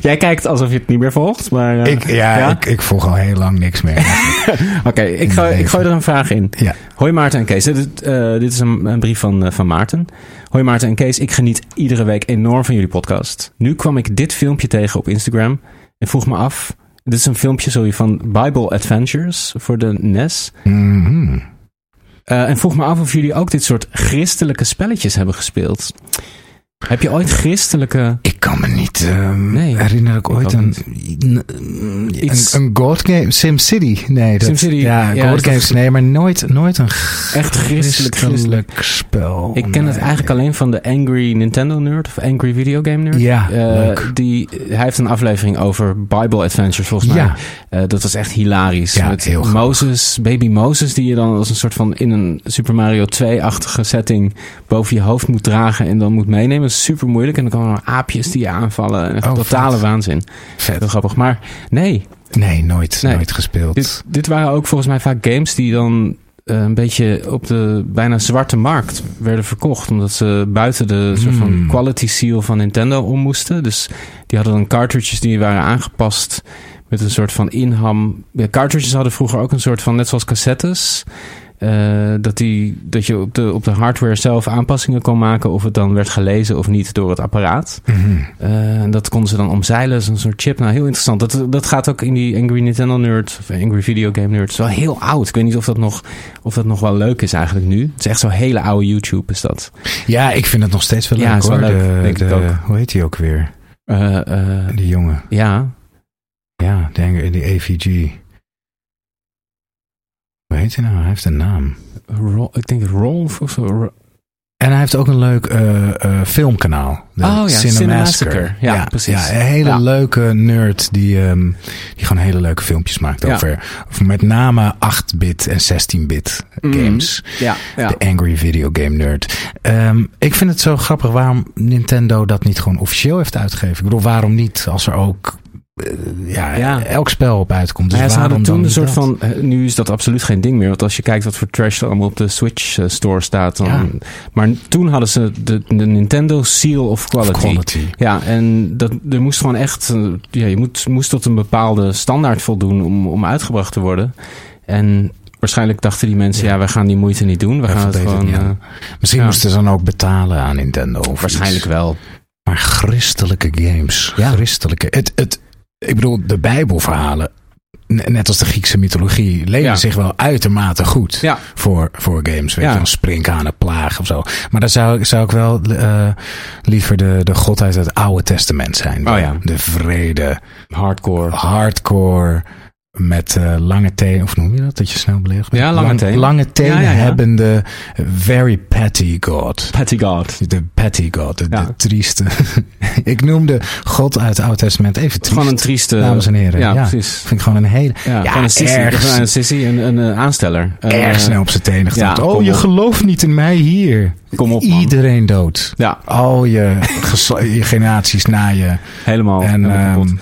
Jij kijkt alsof je het niet meer volgt. Maar, eh, ik, ja, ja? Ik, ik volg al heel lang niks meer. Oké, ik, gooi- ik gooi er een vraag in. ja. Hoi Maarten en Kees. Dit, eh, dit is een, een brief van, eh, van Maarten. Hoi Maarten en Kees. Ik geniet iedere week enorm van jullie podcast. Nu kwam ik dit filmpje tegen op Instagram en vroeg me af. Dit is een filmpje sorry, van Bible Adventures voor de NES. Mhm. Eh, en vroeg me af of jullie ook dit soort christelijke spelletjes hebben gespeeld. Heb je ooit christelijke... Ik kan me niet ehm, Nee, herinneren ik ooit een, een, Iets- een God game, SimCity. Nee, dat, SimCity, Ja, ja, God games, nee, maar nooit, nooit een Echt christelijk, christelijk. spel. Ik ken het eigenlijk alleen van de Angry Nintendo Nerd of Angry Video Game Nerd. Ja, Eh, leuk. die, hij heeft een aflevering over Bible Adventures volgens mij. Ja. Eh, dat was echt hilarisch. Ja, Met heel. Moses, baby Moses, die je dan als een soort van in een Super Mario 2-achtige setting boven je hoofd moet dragen en dan moet meenemen. Is super moeilijk. En dan komen er aapjes die je aanvallen. En Oh, totale vet. waanzin. Vet. Heel grappig. Maar nee, Nee, nooit, Nee. nooit gespeeld. dit, dit waren ook volgens mij vaak games die dan eh, een beetje op de bijna zwarte markt werden verkocht. Omdat ze buiten de soort van Hmm. quality seal van Nintendo om moesten. Dus die hadden dan cartridges die waren aangepast met een soort van inham. Ja, cartridges hadden vroeger ook een soort van, net zoals cassettes. Eh, dat, die, dat je op de, op de hardware zelf aanpassingen kon maken of het dan werd gelezen of niet door het apparaat. Mhm. Eh, en dat konden ze dan omzeilen, zo'n soort chip. Nou, heel interessant. Dat, dat gaat ook in die Angry Nintendo Nerd of Angry Video Game Nerd. Het is wel heel oud. Ik weet niet of dat, nog, of dat nog wel leuk is eigenlijk nu. Het is echt zo'n hele oude YouTube is dat. Ja, ik vind het nog steeds wel Ja, leuk wel hoor. leuk, De- denk ik ook. Hoe heet die ook weer? Eh, Die jongen. ja, Ja, de, die AVG. Hoe heet hij nou? Hij heeft een naam. Ro- ik denk Rolf of zo. Ro- En hij heeft ook een leuk uh, uh, filmkanaal. De oh ja, Cinemassacre. Ja, ja, precies. Ja, een hele ja. leuke nerd die, um, die gewoon hele leuke filmpjes maakt over, over met name 8-bit en 16-bit mm. games. Ja, ja. De Angry Video Game Nerd. Um, ik vind het zo grappig waarom Nintendo dat niet gewoon officieel heeft uitgegeven. Ik bedoel, waarom niet als er ook eh, ja, ja, elk spel op uitkomt. Dus ja, ze hadden toen een soort van. eh, Nu is dat absoluut geen ding meer. Want als je kijkt wat voor trash er allemaal op de Switch eh, store staat. Dan, Ja. Maar toen hadden ze de, de Nintendo Seal of Quality. Of quality. Ja, en dat, er moest gewoon echt. eh, Ja, je moet, moest tot een bepaalde standaard voldoen om, om uitgebracht te worden. En waarschijnlijk dachten die mensen, ja, wij gaan die moeite niet doen. We gaan het gewoon. eh, Misschien Ja. moesten ze dan ook betalen aan Nintendo. Waarschijnlijk iets. wel. Maar christelijke games. Ja. Christelijke. Het, het, ik bedoel, de Bijbelverhalen. Net als de Griekse mythologie lenen Ja. zich wel uitermate goed Ja. voor, voor games. Weet Ja. je, dan sprinkhanen, plaag of zo. Maar dan zou, ik- zou ik wel eh, liever de, de god uit het Oude Testament zijn. Oh ja. De vrede, Hardcore. hardcore, met eh, lange tenen. Of noem je dat? Dat je snel beleefd bent? Ja, lange tenen. Lange tenen Ja, ja, ja. hebbende, very petty god. Patty God. De petty god, de, trieste. ik noemde God uit het Oude Testament even triest. Gewoon een trieste. Dames en heren. Ja, precies. Vind ik gewoon een hele... Ja, gewoon een erg- Gewoon Een sissy, een, een, eh, aansteller. Erg eh, snel op zijn tenen getrapt. oh, je op. gelooft niet in mij hier. Kom op, man. Iedereen dood. Ja, Al je, je generaties na je. helemaal. en helemaal ehm,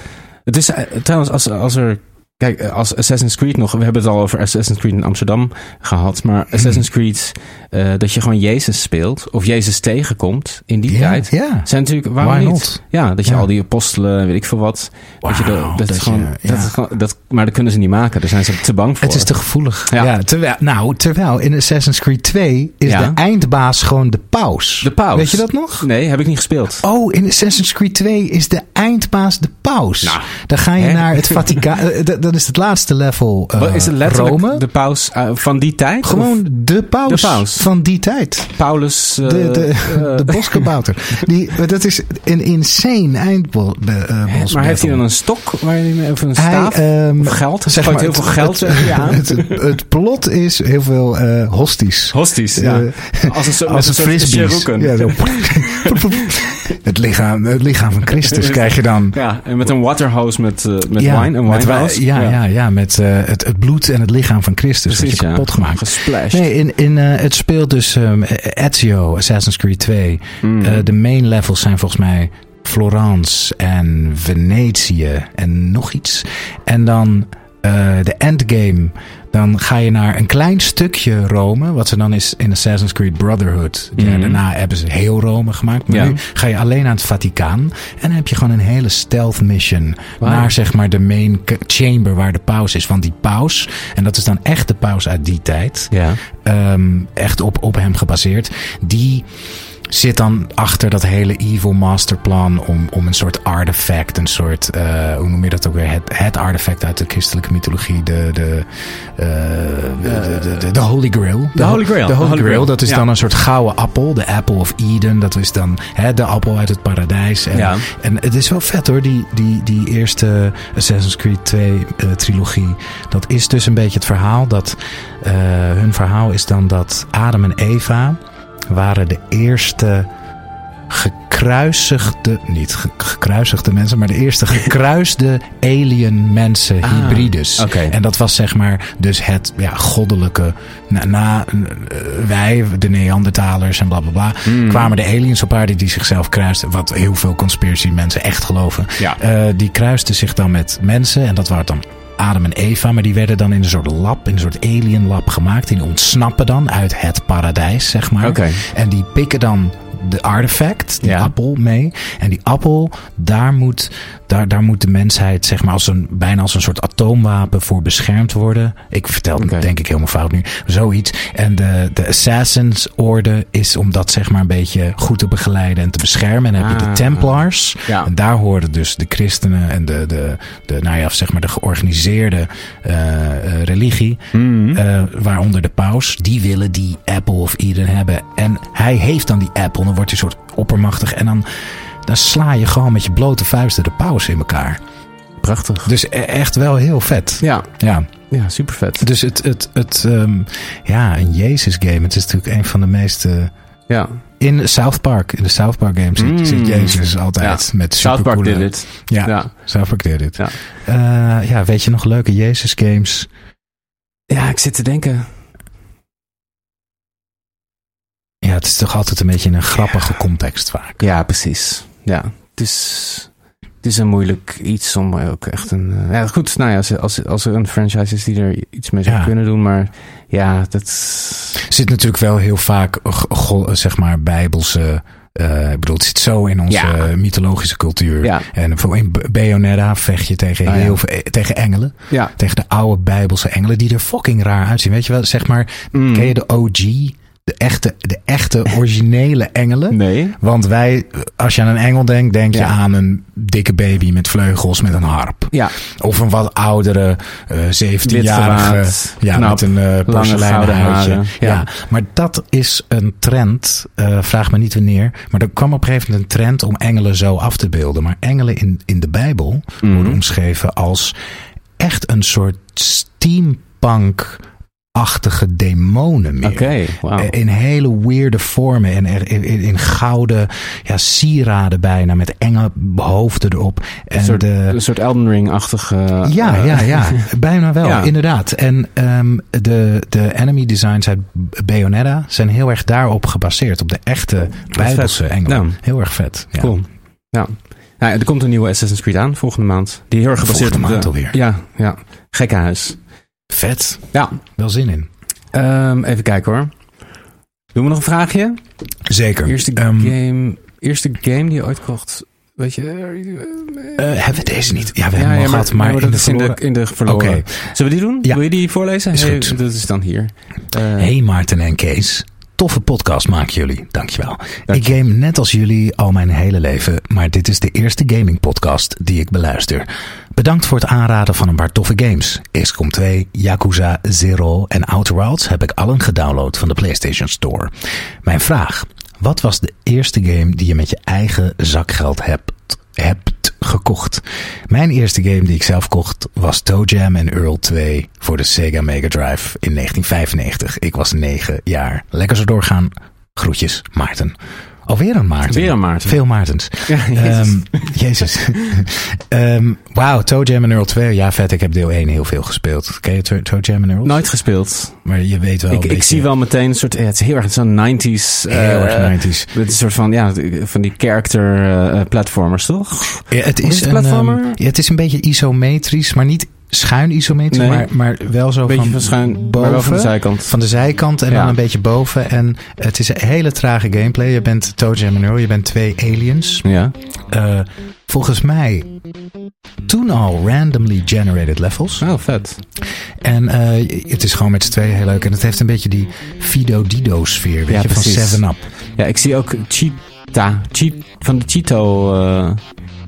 Het is eh, trouwens, als, als er. Kijk, eh, als Assassin's Creed nog. We hebben het al over Assassin's Creed in Amsterdam gehad. Mhm. Maar Assassin's Creed. eh, dat je gewoon Jezus speelt. Of Jezus tegenkomt in die tijd. Zijn natuurlijk. Waarom Why niet? not? Ja, dat je al die apostelen. Weet ik veel wat. dat je de- dat, dat is gewoon, je- dat ja. is gewoon. Dat, maar dat kunnen ze niet maken. Daar zijn ze te bang voor. Het is te gevoelig. Ja. Ja. terwijl, nou, terwijl in Assassin's Creed 2 is Ja. de eindbaas gewoon de paus. De paus. Weet je dat nog? Nee, heb ik niet gespeeld. Oh, in Assassin's Creed 2 is de eindbaas de paus. Nou, dan ga je hè? naar het Vaticaan. eh, is het laatste level. eh, Wat is het letterlijk Rome. de paus eh, van die tijd? Gewoon de paus, De paus. van die tijd. Paulus. eh, De, de, eh, de boskabouter. Die, dat is een insane eindbos. eh, maar heeft hij dan een stok waar hij of een Hij, staaf? ehm, of geld? zeg maar, heel veel het- geld het, tegen je aan? Het, het, plot is heel veel eh hosties. Hosties, ja. Eh, als een, Als met een. Ja, zo. Het, lichaam, het lichaam van Christus krijg je dan. Ja, en met een waterhose met, eh, met ja, wine. Een winehouse. ja, ja. Ja, met eh, het, het bloed en het lichaam van Christus. Precies, dat je ja. kapot gemaakt. Gesplashed. Nee, in, in, eh, het speelt dus ehm, Ezio, Assassin's Creed 2. Mm. De main levels zijn volgens mij Florence en Venetië en nog iets. En dan de endgame. Dan ga je naar een klein stukje Rome. Wat er dan is in Assassin's Creed Brotherhood. Ja, Mhm. daarna hebben ze heel Rome gemaakt. Maar Ja. nu ga je alleen aan het Vaticaan. En dan heb je gewoon een hele stealth mission. Naar zeg maar de main chamber waar de paus is. Want die paus, en dat is dan echt de paus uit die tijd ja. ehm, echt op, op hem gebaseerd. Die zit dan achter dat hele evil masterplan om, om een soort artefact, een soort, eh, hoe noem je dat ook weer? Het, het artefact uit de christelijke mythologie, de, de, eh, de, de, Holy Grail. De Holy Grail. De Holy, Holy Grail, Grail, dat is ja. dan een soort gouden appel, de Apple of Eden. Dat is dan hè, de appel uit het paradijs. En, Ja. en het is wel vet hoor, die, die, die eerste Assassin's Creed 2 eh, trilogie. Dat is dus een beetje het verhaal dat hun verhaal is dan dat Adam en Eva waren de eerste gekruisigde, niet ge- gekruisigde mensen, maar de eerste gekruiste alien mensen, Ah, hybrides. En dat was zeg maar dus het ja, goddelijke. Na, na eh, wij, de Neandertalers en bla bla bla, Hmm. kwamen de aliens op aarde die zichzelf kruisten. Wat heel veel conspiracy mensen echt geloven. Ja. Eh, die kruisten zich dan met mensen en dat waren dan Adam en Eva, maar die werden dan in een soort lab, in een soort alien lab gemaakt. Die ontsnappen dan uit het paradijs, zeg maar. Oké. En die pikken dan de artefact, die Ja. appel, mee. En die appel, daar moet, daar, daar moet de mensheid, zeg maar, als een, bijna als een soort atoomwapen voor beschermd worden. Ik vertel het denk ik helemaal fout nu. Zoiets. En de, de Assassins Orde is om dat, zeg maar, een beetje goed te begeleiden en te beschermen. En dan heb je de Ah. Templars. Ja. En daar horen dus de christenen en de, de, de nou ja, zeg maar, de georganiseerde eh, eh, religie. Mhm. Eh, waaronder de paus. Die willen die Apple of Eden hebben. En hij heeft dan die Apple. Dan wordt hij soort oppermachtig. En dan, dan sla je gewoon met je blote vuisten de paus in elkaar. Prachtig. Dus e- echt wel heel vet. Ja, Ja. ja super vet. Dus het, het, het ehm, ja, een Jezus game. Het is natuurlijk een van de meest eh, Ja. In South Park, in de South Park games zit, Mm. zit Jezus altijd met South Park supercoole- did it. Ja, Ja. South Park did it. Ja. Eh, ja, weet je nog leuke Jezus games? ja, ik zit te denken. Ja, het is toch altijd een beetje in een grappige context vaak. Ja, precies. Ja, het is, het is een moeilijk iets om ook echt een... eh, ja, goed, nou ja, als, als, als er een franchise is die er iets mee zou Ja. kunnen doen, maar ja, dat... Er zit natuurlijk wel heel vaak, zeg maar, bijbelse... eh, ik bedoel, het zit zo in onze Ja. mythologische cultuur. Ja, En voor in Bayonetta vecht je tegen, ja. heel veel, eh, tegen engelen. ja. Tegen de oude bijbelse engelen die er fucking raar uitzien. Weet je wel, zeg maar, Mm. ken je de OG? De echte, de echte originele engelen? Nee. Want wij, als je aan een engel denkt, denk je Ja. aan een dikke baby met vleugels met een harp. Ja, Of een wat oudere eh 17-jarige. witgewaad, Ja, knap, met een eh porseleinen huidje. Ja. Ja. maar dat is een trend. eh, vraag me niet wanneer. Maar er kwam op een gegeven moment een trend om engelen zo af te beelden. Maar engelen in, in de Bijbel Mhm. worden omschreven als echt een soort steampunk-achtige demonen meer. oké, wauw. Eh, In hele weirde vormen. En er- in, in, gouden ja, sieraden bijna. Met enge hoofden erop. En Een soort, de, een soort Elden Ring-achtige... ja, eh, ja, ja. Bijna wel, Ja. inderdaad. En ehm, de, de enemy designs uit Bayonetta zijn heel erg daarop gebaseerd. Op de echte Bijbelse engelen. Nou. Heel erg vet. Ja. Cool. Ja. Nou, er komt een nieuwe Assassin's Creed aan volgende maand. Die heel erg gebaseerd Volgende op de... maand alweer. Ja, ja. Gekkenhuis. Vet. Ja. Wel zin in. Ehm, even kijken hoor. Doen we nog een vraagje? Zeker. Eerste Ehm, game, eerste game die je ooit kocht. Weet je? eh, hebben we deze niet? Ja, we ja, hebben hem ja, al gehad, maar, dat in de in de, in de verloren. Oké. Zullen we die doen? Ja. Wil je die voorlezen? Is Hey, goed. Dat is dan hier. Eh, Hey Maarten en Kees. Toffe podcast maken jullie. Dankjewel. Dank Ik game net als jullie al mijn hele leven, maar dit is de eerste gaming podcast die ik beluister. Bedankt voor het aanraden van een paar toffe games. XCOM 2, Yakuza, Zero en Outer Wilds heb ik allen gedownload van de PlayStation Store. Mijn vraag. Wat was de eerste game die je met je eigen zakgeld hebt, hebt gekocht? Mijn eerste game die ik zelf kocht was Toe Jam en Earl 2 voor de Sega Mega Drive in 1995. Ik was 9 jaar. Lekker zo doorgaan. Groetjes, Maarten. Alweer een Maarten. Weer een Maarten. Veel Maartens. Ja. Jezus. Ehm, Wauw, Toe Jam en Earl 2. Ja, vet. Ik heb deel 1 heel veel gespeeld. Ken je Toe Toe Jam en Earl? Nooit gespeeld. Maar je weet wel Ik, ik zie wel meteen een soort... ja, het is heel erg zo'n 90s... Heel eh, erg 90s. Het is een soort van, ja, van die character eh, platformers, toch? Ja, het is is het een, platformer? ehm, ja, het is een beetje isometrisch, maar niet schuin isometrisch, Nee. maar, maar wel zo Een beetje van, van schuin, boven. van de zijkant. Van de zijkant en Ja. dan een beetje boven. En het is een hele trage gameplay. Je bent Toe Jam en Earl, je bent twee aliens. Ja. Eh, volgens mij toen al randomly generated levels. Oh, vet. En eh, het is gewoon met z'n tweeën heel leuk. En het heeft een beetje die Fido Dido sfeer, weet Ja, je, van precies. 7-Up. Ja, ik zie ook Cheetah. Cheat, van de Cheeto... eh,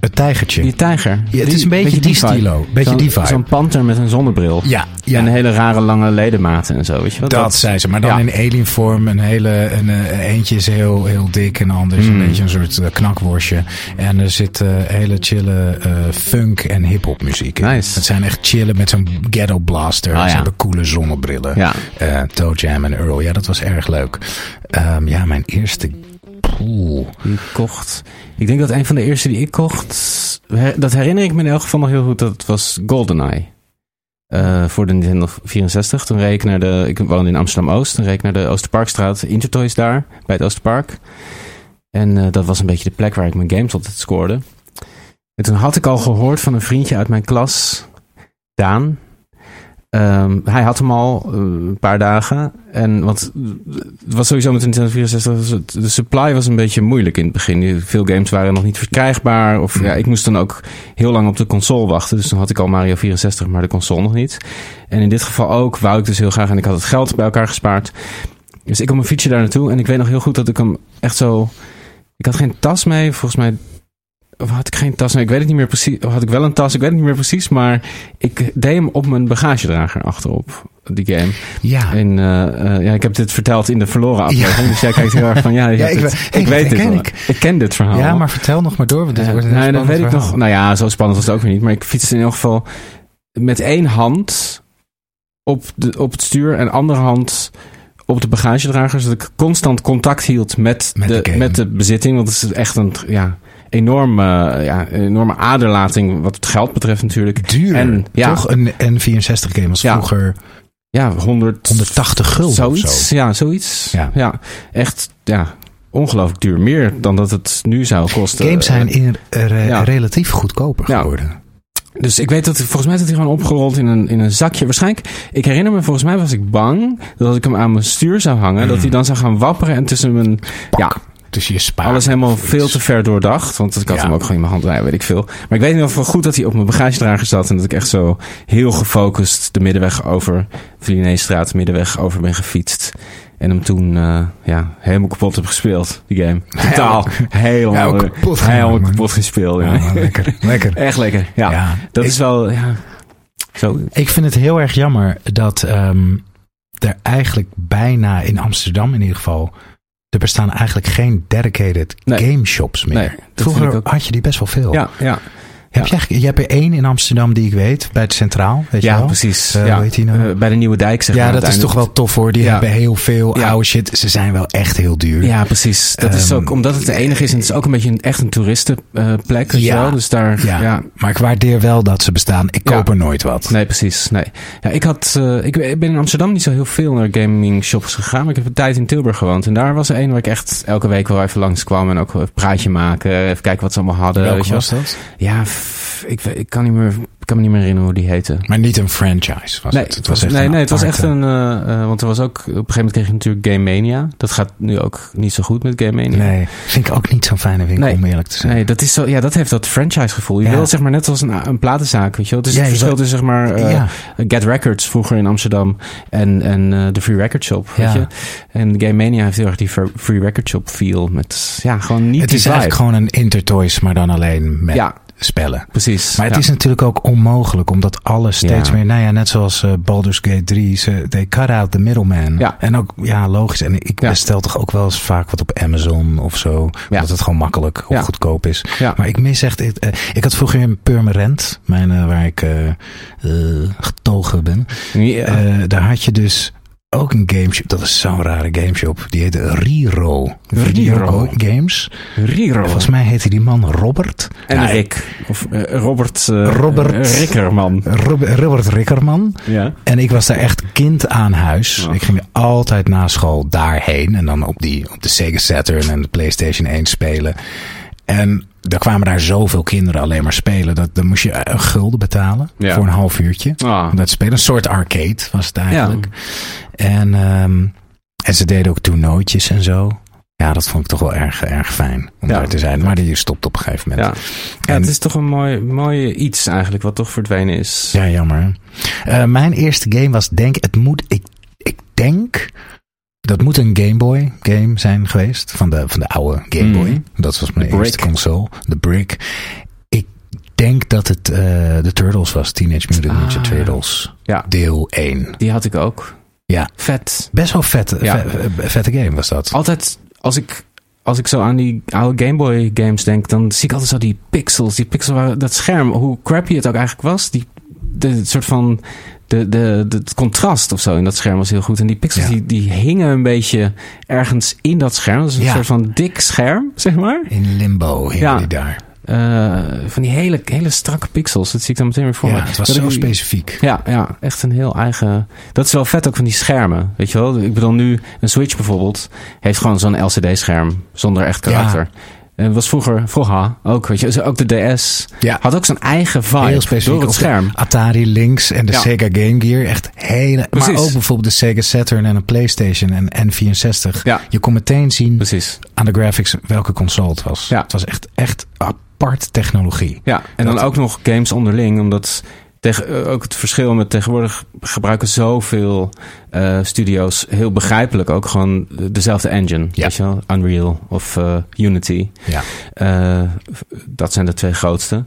Het tijgertje. die tijger. Ja, het is een beetje die stilo. Beetje die vibe. Zo'n panter met een zonnebril. ja, ja. En hele rare lange ledematen en zo, weet je wat? Dat zei ze, maar dan Ja. in alien vorm. Een hele, een, eh, eentje is heel, heel dik en de ander is Mm. een beetje een soort eh, knakworstje. En er zit eh, hele chille funk en hip-hop muziek in. Nice. Het zijn echt chillen met zo'n ghetto blaster. Ah, Ze ja. hebben coole zonnebrillen. Ja. Toe Jam en Earl, ja, dat was erg leuk. Ehm, ja, mijn eerste. Poeh. Die ik kocht. Ik denk dat een van de eerste die ik kocht. Dat herinner ik me in elk geval nog heel goed. Dat was GoldenEye. Eh, voor de Nintendo 64. Toen reed ik naar de. Ik woonde in Amsterdam Oost. Toen reed ik naar de Oosterparkstraat. Intertoys daar. Bij het Oosterpark. En eh, dat was een beetje de plek waar ik mijn games altijd scoorde. En toen had ik al gehoord van een vriendje uit mijn klas. Daan. Ehm, hij had hem al eh, een paar dagen. En want was sowieso met Nintendo 64. was het- De supply was een beetje moeilijk in het begin. Veel games waren nog niet verkrijgbaar. Of ja, ik moest dan ook heel lang op de console wachten. Dus toen had ik al Mario 64, maar de console nog niet. En in dit geval ook wou ik dus heel graag. En ik had het geld bij elkaar gespaard. Dus ik op mijn fietsje daar naartoe. En ik weet nog heel goed dat ik hem echt zo. Ik had geen tas mee. Volgens mij. Of had ik geen tas? Ik weet het niet meer precies. Of had ik wel een tas? Ik weet het niet meer precies. Maar ik deed hem op mijn bagagedrager achterop. Die game. Ja. En eh, eh, ja, ik heb dit verteld in de verloren aflevering. Ja. Dus jij kijkt heel erg van, ja, ik het- weet dit ken wel. ik. Ik ken dit verhaal. ja, maar vertel nog maar door. Want dit Eh, wordt nee, dat weet ik nog. Nou ja, zo spannend was het ook weer niet. Maar ik fietste in elk geval met één hand op, de, op het stuur en andere hand op de bagagedragers. Dat ik constant contact hield met, Met de, de met de bezitting. Want het is echt een ja, enorme, ja, enorme aderlating wat het geld betreft natuurlijk. Duur. En, ja, Toch? Een N64 game was Ja. vroeger Ja, 100, 180 gulden zoiets. of zo. Ja, zoiets. Ja. Ja. echt ja, ongelooflijk duur. Meer dan dat het nu zou kosten. Games zijn in, eh, ja. relatief goedkoper geworden. Dus ik weet dat, volgens mij zat hij gewoon opgerold in een, in een zakje. Waarschijnlijk, ik herinner me, volgens mij was ik bang dat als ik hem aan mijn stuur zou hangen, dat hij dan zou gaan wapperen en tussen mijn, ja, Tussen je spaar. alles helemaal veel te ver doordacht. Want ik had Ja. hem ook gewoon in mijn hand weet ik veel. Maar ik weet nog wel goed dat hij op mijn bagagedrager zat en dat ik echt zo heel gefocust de middenweg over, Vlieneestraat, middenweg over ben gefietst. En hem toen eh, ja, helemaal kapot heb gespeeld, die game. Totaal helemaal, kapot helemaal kapot gespeeld. Ja. Ja, lekker. lekker. Echt lekker, ja. Ja, dat ik- is wel, ja, zo. Ik vind het heel erg jammer dat ehm, er eigenlijk bijna in Amsterdam in ieder geval. Er bestaan eigenlijk geen dedicated Nee. game shops meer. Nee, Vroeger had je die best wel veel. Ja, ja. Heb je, je hebt er één in Amsterdam die ik weet, bij het Centraal. Weet je ja wel? precies. Eh, ja. hoe heet die nou? Eh, bij de Nieuwe Dijk, zeg ja, dat is toch wel tof hoor. Die Ja. hebben heel veel Ja. oude shit. Ze zijn wel echt heel duur. Ja, precies. Dat is Ehm, ook omdat het de enige is en het is ook een beetje een, echt een toeristenplek. weet je Ja. wel. Dus daar, Ja. Maar ik waardeer wel dat ze bestaan. Ik koop er nooit wat. Nee, precies. Nee. Ja, ik, had, eh, ik ben in Amsterdam niet zo heel veel naar gaming shops gegaan. Maar ik heb een tijd in Tilburg gewoond. En daar was er één waar ik echt elke week wel even langs kwam. En ook een praatje maken. Even kijken wat ze allemaal hadden. Welke weet je was dat? Ja, ik, ik, kan niet meer, ik kan me niet meer herinneren hoe die heette. Maar niet een franchise was nee, het. Het was echt nee, een nee, het was echt een. eh, eh, want er was ook. Op een gegeven moment kreeg je natuurlijk Game Mania. Dat gaat nu ook niet zo goed met Game Mania. Nee, vind ik ook niet zo'n fijne winkel Nee. om eerlijk te zijn. Nee, dat, is zo, ja, dat heeft dat franchise gevoel. Je Ja. wil zeg maar net als een, een platenzaak, weet je wel. Het is Ja, het verschil tussen zeg maar eh, ja. Get Records vroeger in Amsterdam en, en de Free Record Shop, weet Ja. je. En Game Mania heeft heel erg die Fr- Free Record Shop feel met, ja, gewoon niet het is vibe. eigenlijk gewoon een Intertoys, maar dan alleen met Ja, spellen. precies. Maar het ja. is natuurlijk ook onmogelijk, omdat alles steeds Ja. meer, nou ja, net zoals eh, Baldur's Gate 3, ze they cut out the middleman. Ja. En ook, ja, logisch. En ik bestel toch ook wel eens vaak wat op Amazon of zo, omdat het gewoon makkelijk of goedkoop is. Maar ik mis echt, ik, eh, ik had vroeger in Purmerend, mijn, eh, waar ik getogen ben, daar had je dus ook een gameshop. Dat is zo'n rare gameshop. Die heette Riro. Riro. Games. Riro. Volgens mij heette die man Robert. en Nou, Rick. Of eh, Robert, eh, Robert. eh, Rickerman. Rob- Robert Rickerman. Ja. En ik was daar echt kind aan huis. Ik ging altijd na school daarheen. En dan op, die, op de Sega Saturn en de PlayStation 1 spelen. En er kwamen daar zoveel kinderen alleen maar spelen. Dat, dan moest je een gulden betalen Ja. voor een half uurtje. Ah. Om dat te spelen. Een soort arcade was het eigenlijk. En, ehm, en ze deden ook toernooitjes en zo. Ja, dat vond ik toch wel erg, erg fijn om Ja. daar te zijn. Maar die stopt op een gegeven moment. Ja. ja, En- het is toch een mooi, mooi iets eigenlijk wat toch verdwenen is. Ja, jammer. Eh, mijn eerste game was denk het moet ik ik denk dat moet een Game Boy game zijn geweest van de van de oude Game Boy. Mhm. Dat was mijn eerste Brick. console, de Brick. Ik denk dat het eh, de Turtles was, Teenage Mutant Ah, Ninja ja. Turtles, Ja, deel 1. die had ik ook. Ja. Vet. Best wel vet, Ja. vette game was dat. Altijd als ik, als ik zo aan die oude Game Boy games denk, dan zie ik altijd zo die pixels. Die pixels waren, dat scherm, hoe crappy het ook eigenlijk was. Die, de, soort van, de, de, de, het contrast of zo in dat scherm was heel goed. En die pixels Ja. die, die hingen een beetje ergens in dat scherm. Dat is een Ja. soort van dik scherm, zeg maar. In Limbo hing Ja. die daar. Eh, van die hele, hele strakke pixels. Dat zie ik dan meteen weer voor Ja, me. het was Dat zo ik- specifiek. Ja, ja, echt een heel eigen. Dat is wel vet ook van die schermen. Weet je wel? Ik bedoel, nu een Switch bijvoorbeeld heeft gewoon zo'n LCD-scherm zonder echt karakter. Het was vroeger, vroeger ook, weet je, ook de DS Ja. had ook zijn eigen vibe Heel specifiek. door het scherm. Atari Lynx en de Ja. Sega Game Gear. Echt hele. Precies. Maar ook bijvoorbeeld de Sega Saturn en een PlayStation en N64. Ja. Je kon meteen zien Precies. aan de graphics welke console het was. Ja. Het was echt, echt apart technologie. Ja, en dan ook nog games onderling, omdat tegen, eh, ook het verschil met tegenwoordig gebruiken zoveel eh, studio's heel begrijpelijk ook gewoon dezelfde engine. Ja. Weet je wel? Unreal of eh, Unity. Ja. Dat zijn de twee grootste.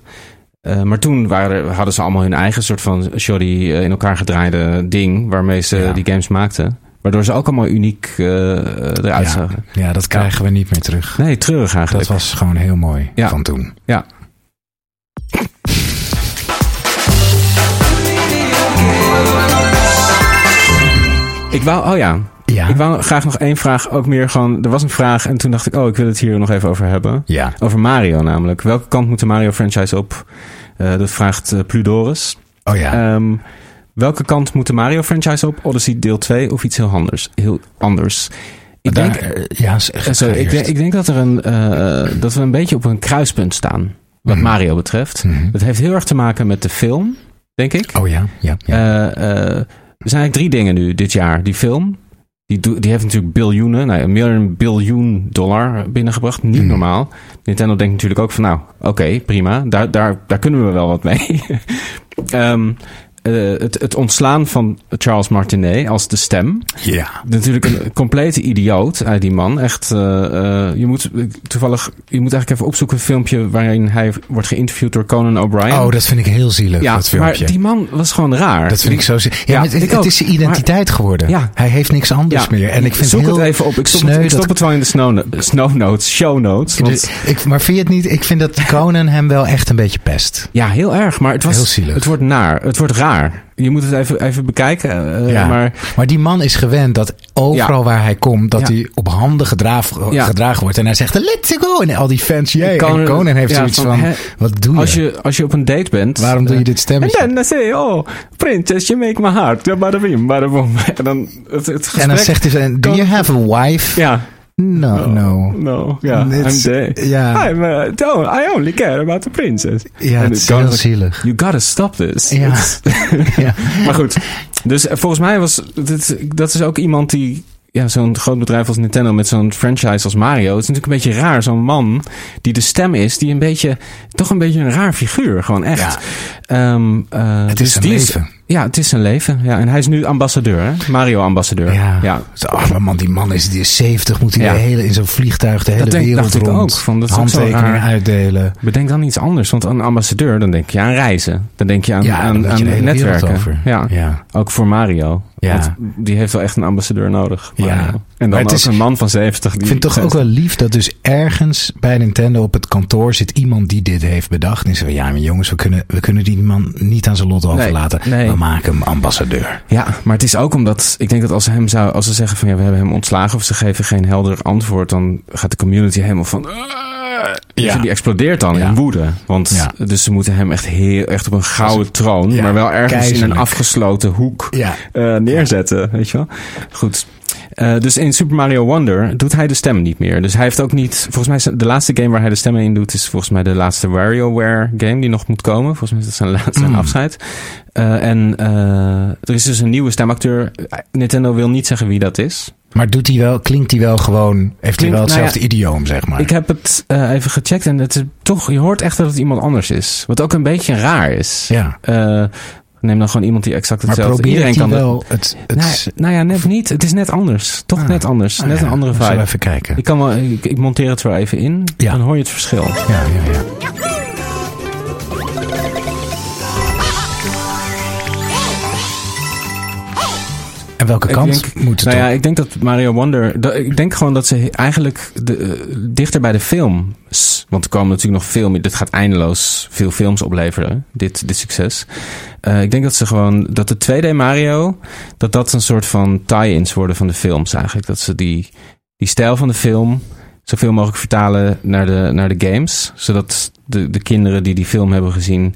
Maar toen waren, hadden ze allemaal hun eigen soort van shoddy in elkaar gedraaide ding waarmee ze Ja. die games maakten. Waardoor ze ook allemaal uniek eh, eruit Ja. zagen. ja, dat krijgen we niet meer terug. Nee, treurig eigenlijk. Dat was gewoon heel mooi Ja. van toen. Ja. Ik wou, oh ja, Ja. Ik wou graag nog één vraag, ook meer gewoon... Er was een vraag en toen dacht ik, oh, ik wil het hier nog even over hebben. Ja. Over Mario namelijk. Welke kant moet de Mario-franchise op? Eh, dat vraagt eh, Pludoris. Oh ja. Ehm, welke kant moet de Mario-franchise op? Odyssey deel 2 of iets heel anders? Heel anders. Ik Daar- denk, eh, ja, zeg, sorry, ik, denk, ik denk dat, er een, dat we een beetje op een kruispunt staan. Wat Mhm. Mario betreft. Mhm. Dat heeft heel erg te maken met de film, denk ik. Oh ja, ja. ja. Er zijn eigenlijk drie dingen nu dit jaar. Die film, die, die heeft natuurlijk biljoenen, nou, meer dan een biljoen dollar binnengebracht. Niet Mhm. normaal. Nintendo denkt natuurlijk ook van, nou, oké, prima. Daar, daar, daar kunnen we wel wat mee. Ehm, eh, het, het ontslaan van Charles Martinet als de stem. ja. Natuurlijk een complete idioot die man. Echt, eh, eh, je moet toevallig, je moet eigenlijk even opzoeken een filmpje waarin hij wordt geïnterviewd door Conan O'Brien. Oh, dat vind ik heel zielig, ja, dat maar filmpje. die man was gewoon raar. Dat vind ik zo zielig. Ja, Ja, maar het, is zijn identiteit geworden. Ja. Hij heeft niks anders Ja, meer. En ik vind Zoek het heel het even op. Ik stop, sneu het, ik stop dat- het wel in de snow, no- snow notes, show notes. Want, Dus ik, maar vind je het niet? Ik vind dat Conan hem wel echt een beetje pest. ja, heel erg. Maar het, was, Heel zielig. het wordt naar. Het wordt raar. Je moet het even, even bekijken. eh, Ja. Maar Maar die man is gewend dat overal waar hij komt, dat Ja. hij op handen gedragen, Ja. gedragen wordt. En hij zegt, let's go! En al die fans, jee. Conan- en Conan heeft ja, zoiets van, wat doe je? als je, als je op een date bent. Waarom doe je dit stemmetje? En dan zeg je, oh, princess, you make my heart. En dan het, het gesprek. en dan zegt hij, do you have a wife? Ja. No, no. No, ja. It's- I'm gay. ja. I'm, uh, don't- I only care about the princess. Ja, het is heel zielig. You gotta stop this. Ja. Ja. Maar goed, dus eh, volgens mij was dit, dat is ook iemand die ja, zo'n groot bedrijf als Nintendo met zo'n franchise als Mario. Het is natuurlijk een beetje raar, zo'n man die de stem is, die een beetje, toch een beetje een raar figuur, gewoon echt. Ehm, eh, Het dus is die leven. Ja, het is zijn leven. Ja, en hij is nu ambassadeur, hè? Mario-ambassadeur. Ja. ja. Man, die man is, die is 70, moet hij Ja. de hele, in zo'n vliegtuig de hele denk- wereld rond. ook, van, dat handtekeningen uitdelen. Bedenk dan iets anders, want een ambassadeur, dan denk je aan reizen. Dan denk je aan, Ja, aan, je netwerken. over. Ja. Ja. Ook voor Mario. Ja. Want die heeft wel echt een ambassadeur nodig. Ja. En dan het is- een man van 70. Die Ik vind het toch ook wel lief dat dus ergens bij Nintendo op het kantoor zit iemand die dit heeft bedacht. En zegt, ja, maar jongens, we kunnen, we kunnen die man niet aan zijn lot overlaten. nee. We maken hem ambassadeur. Ja, maar het is ook omdat... Ik denk dat als ze hem zou... Als ze zeggen van ja, we hebben hem ontslagen... of ze geven geen helder antwoord... dan gaat de community helemaal van... "Ah." Ja. Die explodeert dan Ja. in woede. Want Ja. dus ze moeten hem echt, heel, echt op een gouden troon... Ja, maar wel ergens in een afgesloten hoek Ja. eh, neerzetten. Weet je wel? Goed. Eh, dus in Super Mario Wonder doet hij de stem niet meer. Dus hij heeft ook niet... Volgens mij is de laatste game waar hij de stemmen in doet... is volgens mij de laatste WarioWare game die nog moet komen. Volgens mij is dat zijn laatste Mm. afscheid. Eh, en eh, er is dus een nieuwe stemacteur. Nintendo wil niet zeggen wie dat is. Maar doet hij wel, klinkt hij wel gewoon, heeft hij wel nou hetzelfde ja, idioom, zeg maar. Ik heb het even gecheckt en het is toch... Je hoort echt dat het iemand anders is. Wat ook een beetje raar is. ja. Neem dan gewoon iemand die exact Maar hetzelfde... hij Iedereen kan wel het... het Nou, nou ja, net niet. Het is net anders. Toch Ah. net anders. Ah, net ja, een andere zullen vibe. even kijken. Ik, kan wel, ik, ik monteer het er wel even in. Ja. Dan hoor je het verschil. Ja, ja, ja. Welke Ik kant denk- moet het Nou ja, ik denk dat Mario Wonder... dat- ik denk gewoon dat ze eigenlijk de, eh, dichter bij de films... Want er komen natuurlijk nog veel meer... Dit gaat eindeloos veel films opleveren. Dit, dit succes. Eh, ik denk dat ze gewoon... Dat de 2D Mario... Dat dat een soort van tie-ins worden van de films eigenlijk. Dat ze die, die stijl van de film... Zoveel mogelijk vertalen naar de, naar de games. Zodat de, de kinderen die die film hebben gezien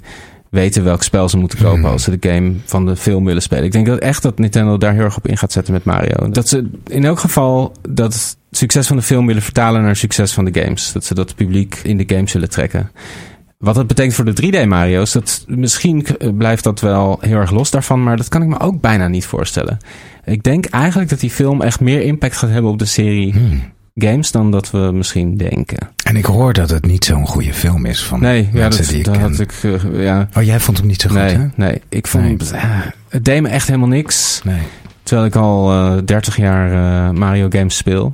weten welk spel ze moeten kopen Hmm. als ze de game van de film willen spelen. Ik denk dat echt dat Nintendo daar heel erg op in gaat zetten met Mario. Dat ze in elk geval dat succes van de film willen vertalen naar succes van de games. Dat ze dat publiek in de games willen trekken. Wat dat betekent voor de 3D Mario's, dat misschien eh, blijft dat wel heel erg los daarvan, maar dat kan ik me ook bijna niet voorstellen. Ik denk eigenlijk dat die film echt meer impact gaat hebben op de serie Hmm. Games dan dat we misschien denken. En ik hoor dat het niet zo'n goede film is van Nee, ja, mensen dat, die ik dat ken. had ik. eh, ja, Oh, jij vond hem niet zo goed, nee, hè? nee, ik vond Nee. eh, het deed me echt helemaal niks. Nee. Terwijl ik al eh 30 jaar eh, Mario games speel.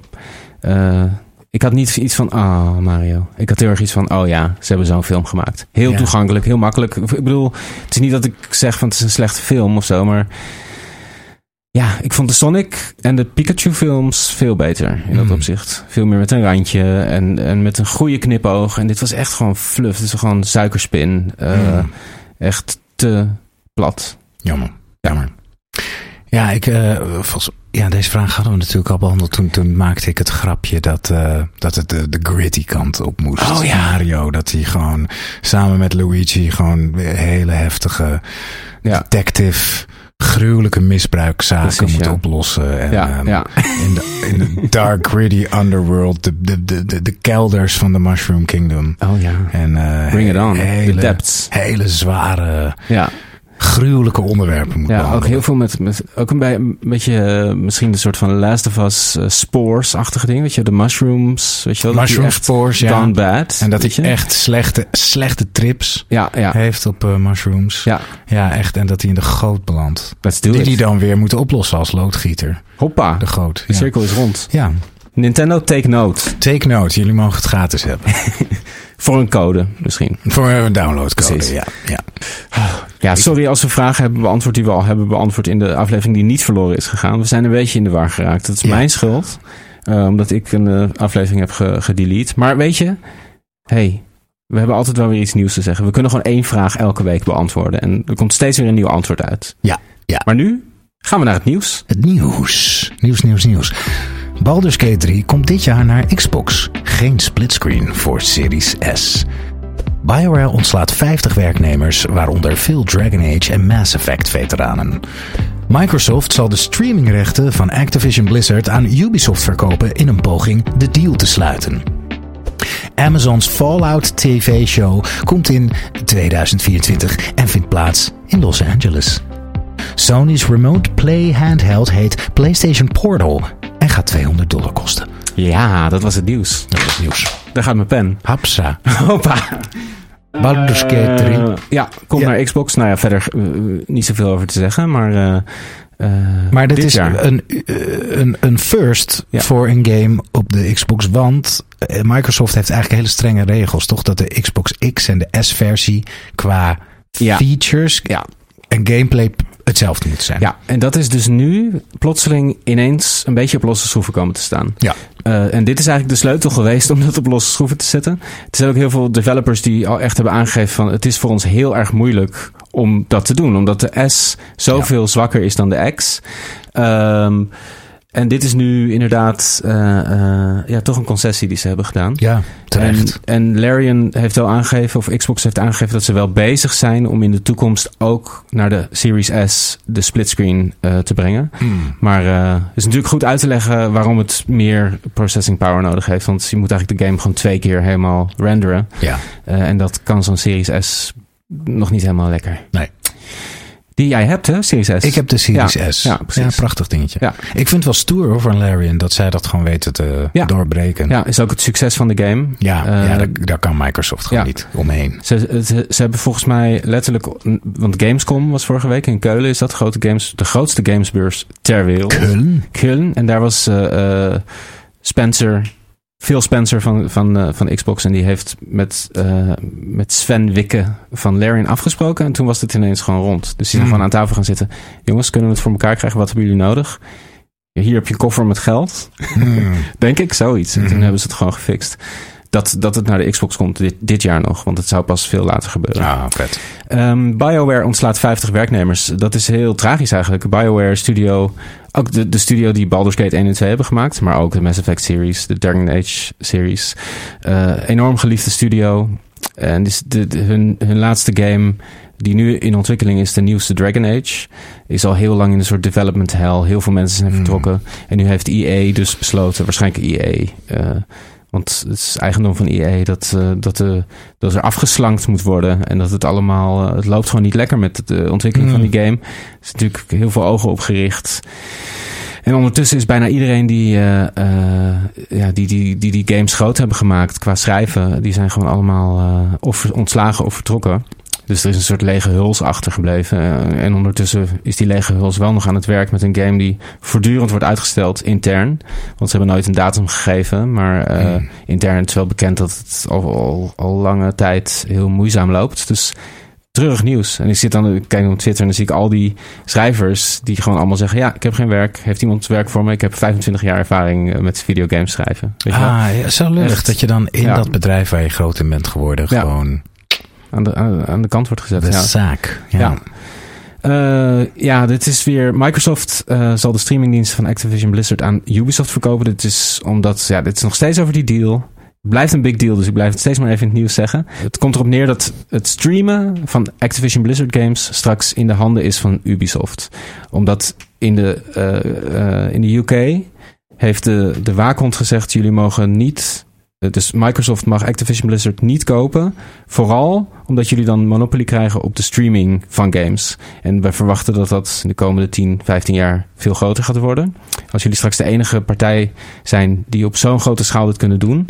Ik had niet iets van, ah Mario. Ik had heel erg iets van, oh ja, ze hebben zo'n film gemaakt. Heel Ja. toegankelijk, heel makkelijk. Ik bedoel, het is niet dat ik zeg van het is een slechte film of zo, maar ja, ik vond de Sonic en de Pikachu films veel beter in dat Mm. opzicht. Veel meer met een randje en, en met een goede knipoog. En dit was echt gewoon fluff. Het is gewoon suikerspin. Eh, Mm. Echt te plat. Jammer. Jammer. Ja, ik, uh, volgens, ja, deze vraag hadden we natuurlijk al behandeld. Toen, toen maakte ik het grapje dat, uh, dat het de, de gritty kant op moest. Oh ja. Mario, dat hij gewoon samen met Luigi gewoon hele heftige detective gruwelijke misbruikzaken Precies, moet ja. oplossen. En, Ja, ehm, ja. In, de, in de dark, gritty underworld, de, de, de, de, de kelders van de Mushroom Kingdom. Oh ja. En, eh, Bring it on. Hele, The depths. hele zware, Ja, gruwelijke onderwerpen moet ja ook heel veel met, met ook een, bij, een beetje eh, misschien een soort van Last of Us eh, spores-achtige ding. Weet je, de mushrooms. Weet je wel, Mushroom echt spores, ja. gone bad. En dat hij echt slechte, slechte trips Ja, ja. heeft op eh, mushrooms. Ja, Ja, echt. En dat hij in de goot belandt. Die it. die dan weer moeten oplossen als loodgieter. Hoppa. De goot. De cirkel is rond. ja. Nintendo, take note. Take note. Jullie mogen het gratis hebben. Voor een code misschien. Voor een downloadcode. Precies. Ja, ja. Ja, sorry als we vragen hebben beantwoord die we al hebben beantwoord in de aflevering die niet verloren is gegaan. We zijn een beetje in de war geraakt. Dat is Ja. mijn schuld. eh, omdat ik een eh, aflevering heb ge- gedelete. Maar weet je, hey, we hebben altijd wel weer iets nieuws te zeggen. We kunnen gewoon één vraag elke week beantwoorden. En er komt steeds weer een nieuw antwoord uit. Ja, ja. Maar nu gaan we naar het nieuws. Het nieuws. Nieuws, nieuws, nieuws. Baldur's Gate 3 komt dit jaar naar Xbox. Geen splitscreen voor Series S. BioWare ontslaat 50 werknemers, waaronder veel Dragon Age en Mass Effect veteranen. Microsoft zal de streamingrechten van Activision Blizzard aan Ubisoft verkopen in een poging de deal te sluiten. Amazon's Fallout TV-show komt in 2024 en vindt plaats in Los Angeles. Sony's Remote Play handheld heet PlayStation Portal en gaat 200 dollar kosten. Ja, dat was het nieuws. Dat is nieuws. Daar gaat mijn pen. Hapsa. Hoppa. Baldur's Gate 3. Eh, ja, komt Ja. naar Xbox. Nou ja, verder eh, niet zoveel over te zeggen. Maar, eh, Maar dit, dit is jaar. een, een, een first Ja. voor een game op de Xbox. Want Microsoft heeft eigenlijk hele strenge regels, toch? Dat de Xbox X en de S-versie qua Ja. features Ja. en gameplay hetzelfde moeten zijn. Ja, en dat is dus nu plotseling ineens een beetje op losse schroeven komen te staan. Ja. Eh, en dit is eigenlijk de sleutel geweest om dat op losse schroeven te zetten. Er zijn ook heel veel developers die al echt hebben aangegeven van het is voor ons heel erg moeilijk om dat te doen. Omdat de S zoveel zwakker is dan de X. Ehm, en dit is nu inderdaad eh, eh, ja, toch een concessie die ze hebben gedaan. Ja, terecht. En, en Larian heeft al aangegeven, of Xbox heeft aangegeven dat ze wel bezig zijn om in de toekomst ook naar de Series S de splitscreen eh te brengen. Hmm. Maar het is natuurlijk goed uit te leggen waarom het meer processing power nodig heeft. Want je moet eigenlijk de game gewoon twee keer helemaal renderen. Ja. En dat kan zo'n Series S nog niet helemaal lekker. Nee. Die jij hebt, hè, Series S? Ik heb de Series Ja, S. ja, precies. prachtig dingetje. Ja. Ik vind het wel stoer hoor, van Larian dat zij dat gewoon weten te Ja. doorbreken. Ja, is ook het succes van de game. Ja, Eh, ja daar, daar kan Microsoft gewoon ja. niet omheen. Ze, ze, ze hebben volgens mij letterlijk... Want Gamescom was vorige week in Keulen. Is dat grote games, de grootste gamesbeurs ter wereld. Keulen? Keulen. En daar was eh, eh, Spencer... Phil Spencer van, van, eh, van Xbox. En die heeft met, eh, met Sven Wikke van Larian afgesproken. En toen was het ineens gewoon rond. Dus die zijn Hmm. gewoon aan tafel gaan zitten. Jongens, kunnen we het voor elkaar krijgen? Wat hebben jullie nodig? Hier heb je een koffer met geld. Hmm. Denk ik, zoiets. En toen Mhm. hebben ze het gewoon gefixt. Dat, dat het naar de Xbox komt dit, dit jaar nog. Want het zou pas veel later gebeuren. Ah, vet. Ehm, BioWare ontslaat 50 werknemers. Dat is heel tragisch eigenlijk. BioWare Studio, ook de, de studio die Baldur's Gate 1 en 2 hebben gemaakt. Maar ook de Mass Effect series, de Dragon Age series. Eh, enorm geliefde studio. En dus de, de- hun, hun laatste game die nu in ontwikkeling is, de nieuwste Dragon Age, is al heel lang in een soort development hell. Heel veel mensen zijn Hmm. vertrokken. En nu heeft EA dus besloten, waarschijnlijk EA... eh, want het is eigendom van EA dat, eh, dat, de, dat er afgeslankt moet worden. En dat het allemaal. eh, het loopt gewoon niet lekker met de ontwikkeling Mm. van die game. Er is natuurlijk heel veel ogen op gericht. En ondertussen is bijna iedereen die, eh, ja, die, die, die die games groot hebben gemaakt qua schrijven, die zijn gewoon allemaal of ontslagen of vertrokken. Dus er is een soort lege huls achtergebleven. Eh, en ondertussen is die lege huls wel nog aan het werk met een game die voortdurend wordt uitgesteld intern. Want ze hebben nooit een datum gegeven. Maar eh, Hmm. intern is wel bekend dat het al, al, al lange tijd heel moeizaam loopt. Dus treurig nieuws. En ik zit dan, ik kijk op Twitter en dan zie ik al die schrijvers die gewoon allemaal zeggen: Ja, ik heb geen werk. Heeft iemand werk voor me? Ik heb 25 jaar ervaring eh, met videogames schrijven. Weet je wel? Ah, ja, zo Echt. dat je dan in Ja. dat bedrijf waar je groot in bent geworden Ja. gewoon Aan, de, aan, de kant wordt gezet. de ja. zaak. Ja. Ja. Eh, ja, dit is weer. Microsoft eh, zal de streamingdiensten van Activision Blizzard aan Ubisoft verkopen. Dit is omdat. Ja, dit is nog steeds over die deal. Het blijft een big deal, dus ik blijf het steeds maar even in het nieuws zeggen. Het komt erop neer dat het streamen van Activision Blizzard games straks in de handen is van Ubisoft. Omdat in de, eh, in de UK heeft de, de waakhond gezegd: jullie mogen niet. Dus Microsoft mag Activision Blizzard niet kopen. Vooral omdat jullie dan monopolie krijgen op de streaming van games. En we verwachten dat dat in de komende 10, 15 jaar veel groter gaat worden. Als jullie straks de enige partij zijn die op zo'n grote schaal dit kunnen doen,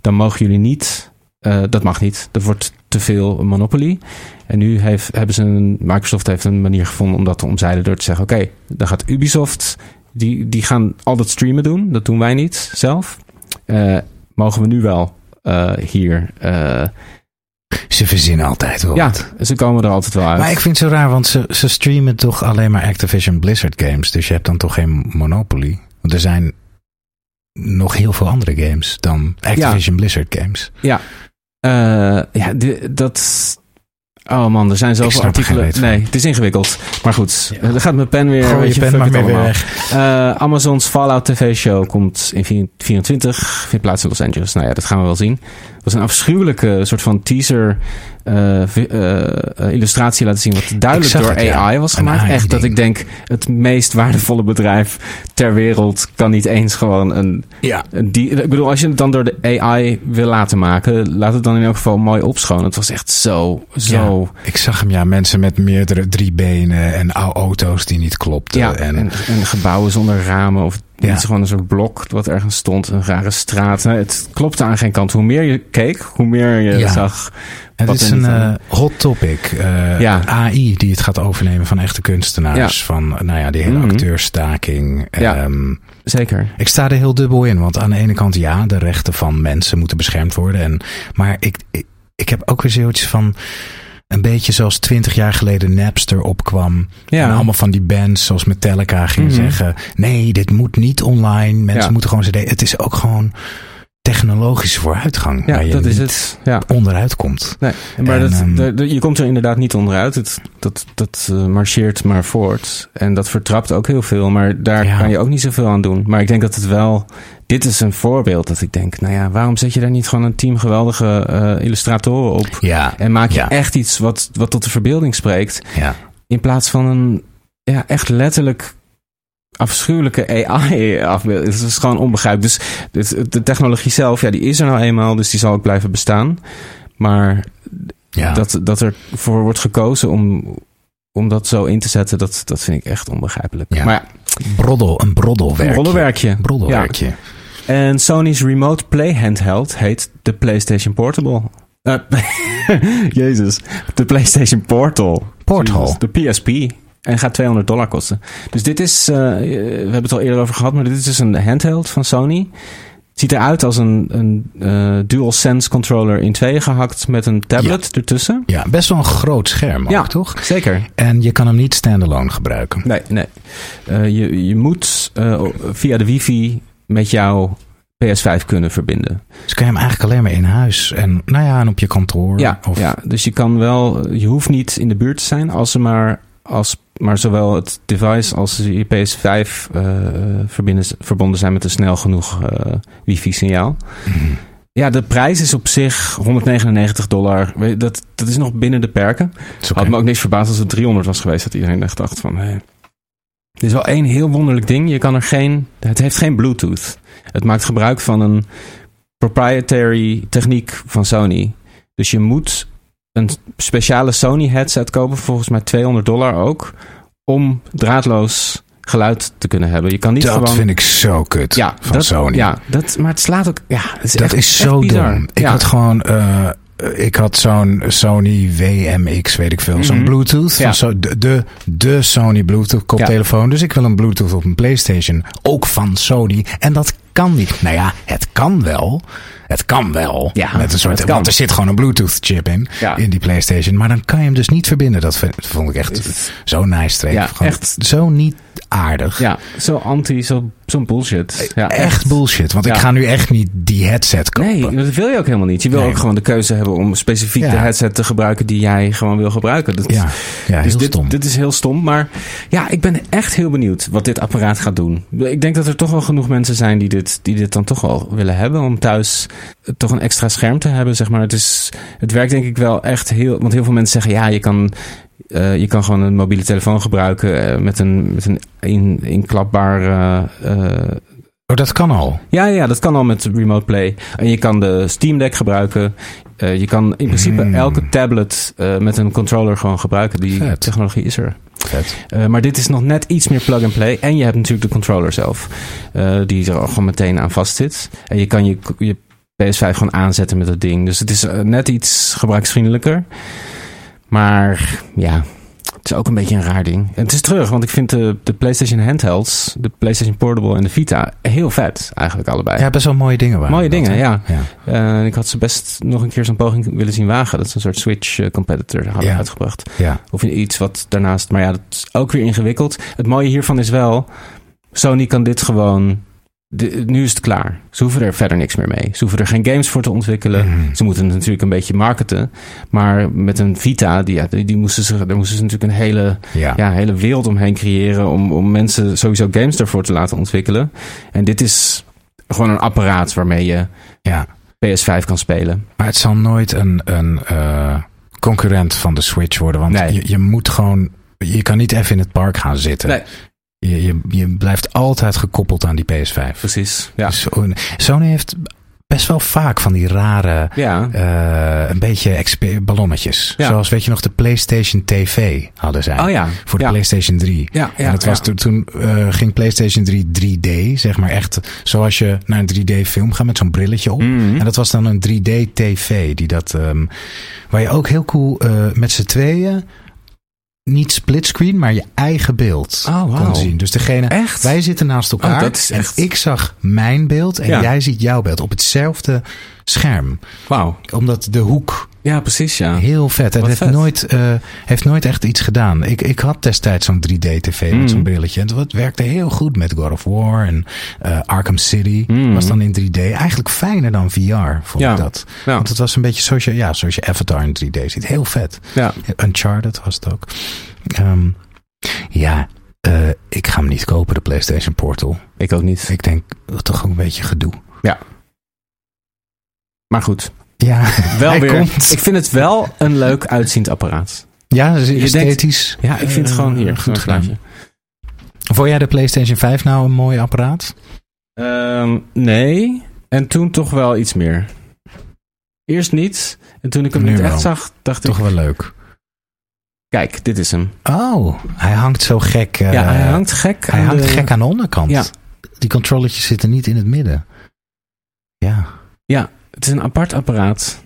dan mogen jullie niet. eh, dat mag niet. Dat wordt te veel monopolie. En nu hebben ze een, Microsoft heeft een manier gevonden om dat te omzeilen door te zeggen: oké, dan gaat Ubisoft. Die, die gaan al dat streamen doen. Dat doen wij niet zelf. Eh, mogen we nu wel eh, hier. eh, Ze verzinnen altijd wel. ja, wat. ze komen er altijd wel uit. Maar ik vind het zo raar, want ze, ze streamen toch alleen maar Activision Blizzard games. Dus je hebt dan toch geen monopolie. Want er zijn nog heel veel andere games dan Activision Blizzard games. Ja, Eh, ja dat. Oh man, er zijn zoveel artikelen. Nee, het is ingewikkeld. Maar goed, Ja. dan gaat mijn pen weer. Gooi je pen maar weer weg. Eh, Amazon's Fallout TV-show komt in 24, vindt plaats in Los Angeles. Nou ja, dat gaan we wel zien. Het was een afschuwelijke soort van teaser eh, eh, eh, illustratie laten zien... wat duidelijk door het, ja. AI was gemaakt. Echt dat ik denk, het meest waardevolle bedrijf ter wereld... kan niet eens gewoon een... Ja. een die, ik bedoel, als je het dan door de AI wil laten maken... laat het dan in elk geval mooi opschonen. Het was echt zo, zo... Ik zag hem, ja, mensen met meerdere drie benen en au- auto's die niet klopten. Ja, en, en, en, gebouwen zonder ramen of Ja. iets gewoon een soort blok wat ergens stond, een rare straat. Nou, het klopte aan geen kant. Hoe meer je keek, hoe meer je Ja. zag. het is een eh, hot topic. Eh, Ja. AI die het gaat overnemen van echte kunstenaars. Van, nou ja, die hele Mhm. acteurstaking. Ja. Ehm, Zeker. Ik sta er heel dubbel in, want aan de ene kant ja, de rechten van mensen moeten beschermd worden. En, maar ik, ik, ik heb ook weer zoiets van, een beetje zoals twintig jaar geleden Napster opkwam. Ja. En allemaal van die bands zoals Metallica gingen Mhm. zeggen, nee, dit moet niet online. Mensen Ja. moeten gewoon cd. Het is ook gewoon technologische vooruitgang. Ja, waar je dat is niet het. Ja. onderuit komt. Nee, maar En, dat, ehm, je komt er inderdaad niet onderuit. Het, dat dat eh, marcheert maar voort. En dat vertrapt ook heel veel. Maar daar Ja. kan je ook niet zoveel aan doen. Maar ik denk dat het wel... Dit is een voorbeeld dat ik denk... Nou ja, waarom zet je daar niet gewoon een team geweldige eh, illustratoren op? Ja, En maak je echt iets wat, wat tot de verbeelding spreekt. ja. In plaats van een ja, echt letterlijk afschuwelijke AI-afbeelding. Het is gewoon onbegrijpelijk. Dus de technologie zelf, ja, die is er nou eenmaal. Dus die zal ook blijven bestaan. Maar ja. dat, dat er voor wordt gekozen om, om dat zo in te zetten, dat, dat vind ik echt onbegrijpelijk. Ja. Maar ja, Broddel, een broddelwerkje. Broddelwerkje. En Sony's Remote Play handheld heet de PlayStation Portable. Eh, Jezus, de PlayStation Portal. Portal. Jezus, De PSP. En gaat 200 dollar kosten. Dus dit is, eh, we hebben het al eerder over gehad, maar dit is dus een handheld van Sony. Ziet eruit als een, een eh, DualSense controller in tweeën gehakt met een tablet ertussen. Ja, best wel een groot scherm ook, Ja. toch? Zeker. En je kan hem niet standalone gebruiken. Nee, nee. Eh, je, je moet eh, via de wifi met jouw PS5 kunnen verbinden. Dus kan je hem eigenlijk alleen maar in huis en, nou ja, en op je kantoor. Ja, of, ja, dus je kan wel, je hoeft niet in de buurt te zijn als ze maar, als, maar zowel het device als je PS5 eh, verbinden, verbonden zijn met een snel genoeg eh, wifi-signaal. Mhm. Ja, de prijs is op zich 199 dollar. Dat, dat is nog binnen de perken. Oké. Had me ook niks verbaasd als het 300 was geweest. Dat iedereen echt dacht van... Hey. Er is wel één heel wonderlijk ding. Je kan er geen... Het heeft geen Bluetooth. Het maakt gebruik van een proprietary techniek van Sony. Dus je moet een speciale Sony headset kopen. Volgens mij 200 dollar ook. Om draadloos geluid te kunnen hebben. Je kan niet dat gewoon... vind ik zo kut ja, van dat, Sony. Ja, dat, maar het slaat ook... Ja, is dat echt, is zo dom. Ik ja. had gewoon, eh, ik had zo'n Sony WMX, weet ik veel, zo'n Mhm. Bluetooth. Ja. Zo, de, de, de Sony Bluetooth koptelefoon. Dus ik wil een Bluetooth op een PlayStation, ook van Sony. En dat kan niet. Nou ja, het kan wel. Het kan wel. Ja, met een soort, want er zit gewoon een Bluetooth chip in, Ja. in die PlayStation. Maar dan kan je hem dus niet verbinden. Dat vond ik echt zo nice. Ja, echt. Zo niet aardig. Ja, zo anti, zo zo'n bullshit. Ja, echt, bullshit. Want ik ga nu echt niet die headset kopen. Nee, dat wil je ook helemaal niet. Je wil Nee. ook gewoon de keuze hebben om specifiek Ja. de headset te gebruiken die jij gewoon wil gebruiken. Dat, Ja, ja dus heel dit, stom. dit is heel stom. Maar ja, ik ben echt heel benieuwd wat dit apparaat gaat doen. Ik denk dat er toch wel genoeg mensen zijn die dit, die dit dan toch wel willen hebben. Om thuis toch een extra scherm te hebben, zeg maar. Het, is, het werkt denk ik wel echt heel... Want heel veel mensen zeggen, ja, je kan... eh, je kan gewoon een mobiele telefoon gebruiken eh, met een, met een in, inklapbaar eh, Oh, dat kan al. ja, ja, dat kan al met Remote Play. En je kan de Steam Deck gebruiken. Je kan in principe Hmm. elke tablet met een controller gewoon gebruiken. Die Vet. technologie is er. Vet. Maar dit is nog net iets meer plug-and-play. En je hebt natuurlijk de controller zelf. die er al gewoon meteen aan vast zit. En je kan je, je PS5 gewoon aanzetten met dat ding. Dus het is eh, net iets gebruiksvriendelijker. Maar ja, het is ook een beetje een raar ding. En het is terug, want ik vind de, de PlayStation handhelds, de PlayStation Portable en de Vita heel vet eigenlijk allebei. Ja, best wel mooie dingen waren Mooie dingen, ja. ja. Eh, ik had ze best nog een keer zo'n poging willen zien wagen. Dat ze een soort Switch eh, competitor hadden Ja. uitgebracht. Ja. Of iets wat daarnaast. Maar ja, dat is ook weer ingewikkeld. Het mooie hiervan is wel. Sony kan dit gewoon. De- nu is het klaar. Ze hoeven er verder niks meer mee. Ze hoeven er geen games voor te ontwikkelen. Mhm. Ze moeten het natuurlijk een beetje marketen. Maar met een Vita, die, ja, die, die moesten ze, daar moesten ze natuurlijk een hele, Ja. ja, hele wereld omheen creëren. Om, om mensen sowieso games daarvoor te laten ontwikkelen. En dit is gewoon een apparaat waarmee je ja. PS5 kan spelen. Maar het zal nooit een, een eh, concurrent van de Switch worden. Want Nee. je, je moet gewoon... Je kan niet even in het park gaan zitten. Nee. Je, je, je blijft altijd gekoppeld aan die PS5. Precies. Ja. Dus Sony heeft best wel vaak van die rare... Ja. eh, een beetje ballonnetjes. Ja. Zoals, weet je nog, de PlayStation TV hadden zij. Oh ja. Voor de. PlayStation 3. Ja, ja, en dat was toen, eh, ging PlayStation 3 3D, zeg maar echt zoals je naar een 3D film gaat met zo'n brilletje op. Mhm. En dat was dan een 3D TV, die dat, ehm, waar je ook heel cool eh, met z'n tweeën, niet splitscreen, maar je eigen beeld Oh, wauw. kon zien. Dus degene, Echt? wij zitten naast elkaar Oh, dat is en echt- ik zag mijn beeld en Ja. jij ziet jouw beeld op hetzelfde scherm. Wauw. Omdat de hoek Ja, precies, ja. Heel vet. En heeft vet. nooit, eh, heeft nooit echt iets gedaan. Ik, ik had destijds zo'n 3D-tv Mm. met zo'n brilletje. En het werkte heel goed met God of War en eh, Arkham City. Mm. Was dan in 3D. Eigenlijk fijner dan VR, vond Ja. ik dat. Ja. Want het was een beetje zoals je, ja, zoals je Avatar in 3D ziet. Heel vet. Ja. Uncharted was het ook. Ehm, ja, eh, ik ga hem niet kopen, de PlayStation Portal. Ik ook niet. Ik denk, dat toch ook een beetje gedoe. Maar goed. Ja, Wel weer. komt. Ik vind het wel een leuk uitziend apparaat. Ja, is denkt- esthetisch. Ja, ik vind het eh, gewoon hier. goed Goed gedaan. Vond jij de PlayStation 5 nou een mooi apparaat? Ehm, nee. En toen toch wel iets meer. Eerst niet. En toen ik hem Nu niet wel. echt zag, dacht Toch ik... wel leuk. Kijk, dit is hem. Oh, hij hangt zo gek. eh, ja, hij hangt gek hij hangt de- gek aan de onderkant. Ja. Die controlletjes zitten niet in het midden. Ja. Het is een apart apparaat.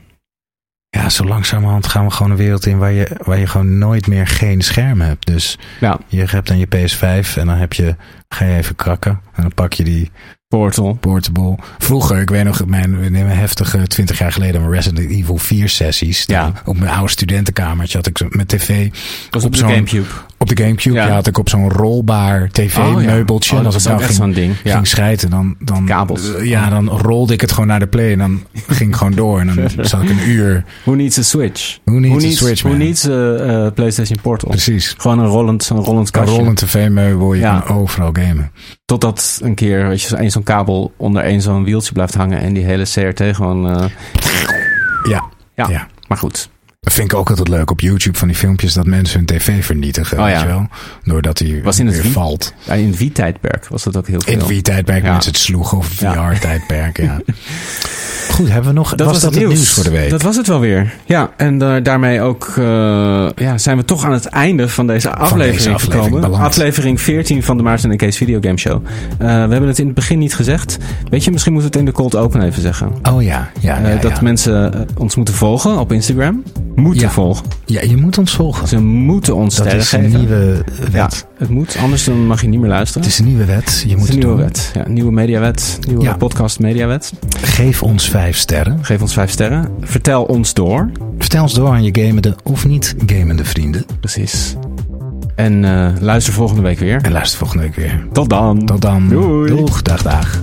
Ja, zo langzamerhand gaan we gewoon een wereld in waar je, waar je gewoon nooit meer geen scherm hebt. Dus Ja. je hebt dan je PS5 en dan heb je, ga je even krakken. En dan pak je die Portal. portable. Vroeger, ik weet nog, mijn, mijn heftige 20 jaar geleden, mijn Resident Evil 4 sessies. Ja. Op mijn oude studentenkamertje had ik met tv. was op op zo'n- Gamecube. Op de Gamecube Ja. ja. had ik op zo'n rolbaar tv-meubeltje. Oh, en dat als ik ging, zo'n ding. Ja. ging schijten, dan, dan, Kabels. ja, dan rolde ik het gewoon naar de play. En dan ging ik gewoon door. En dan zat ik een uur. Who needs a Switch? Who needs a Switch, Who needs a eh, PlayStation Portal? Precies. Gewoon een rollend, een rollend Een kastje. rollend tv-meubel, je Ja. kan overal gamen. Totdat een keer weet je, zo'n kabel onder één zo'n wieltje blijft hangen. En die hele CRT gewoon... eh, Ja. Ja. ja. maar goed. Dat vind ik ook altijd leuk op YouTube van die filmpjes dat mensen hun tv vernietigen. Oh, weet ja. je wel? Doordat hij Was in het weer wie- valt. Ja, in het Wii-tijdperk was dat ook heel veel. In het Wii-tijdperk Ja. mensen het sloegen of. VR-tijdperk. Ja. Goed, hebben we nog. Dat was, dat het nieuws voor de week? Dat was het wel weer. Ja, en eh, daarmee ook eh, ja, zijn we toch aan het einde van deze aflevering, deze aflevering gekomen. beland. Aflevering 14 van de Maarten en Kees Videogame Show. Eh, we hebben het in het begin niet gezegd. Weet je, misschien moeten we het in de cold open even zeggen. Oh ja, ja, dat mensen ons moeten volgen op Instagram. Moeten Ja. volgen. ja, je moet ons volgen. Ze moeten ons Dat is een geven. nieuwe Ja, wet. het moet. Anders dan mag je niet meer luisteren. Het is een nieuwe wet. Je Het moet is een het nieuwe doen. wet. Ja, nieuwe mediawet. Nieuwe Ja. podcast mediawet. Geef ons vijf sterren. Geef ons vijf sterren. Vertel ons door. Vertel ons door aan je gamende of niet gamende vrienden. Precies. En uh, luister volgende week weer. En luister volgende week weer. Tot dan. Tot dan. Doei. Doeg, dag, dag.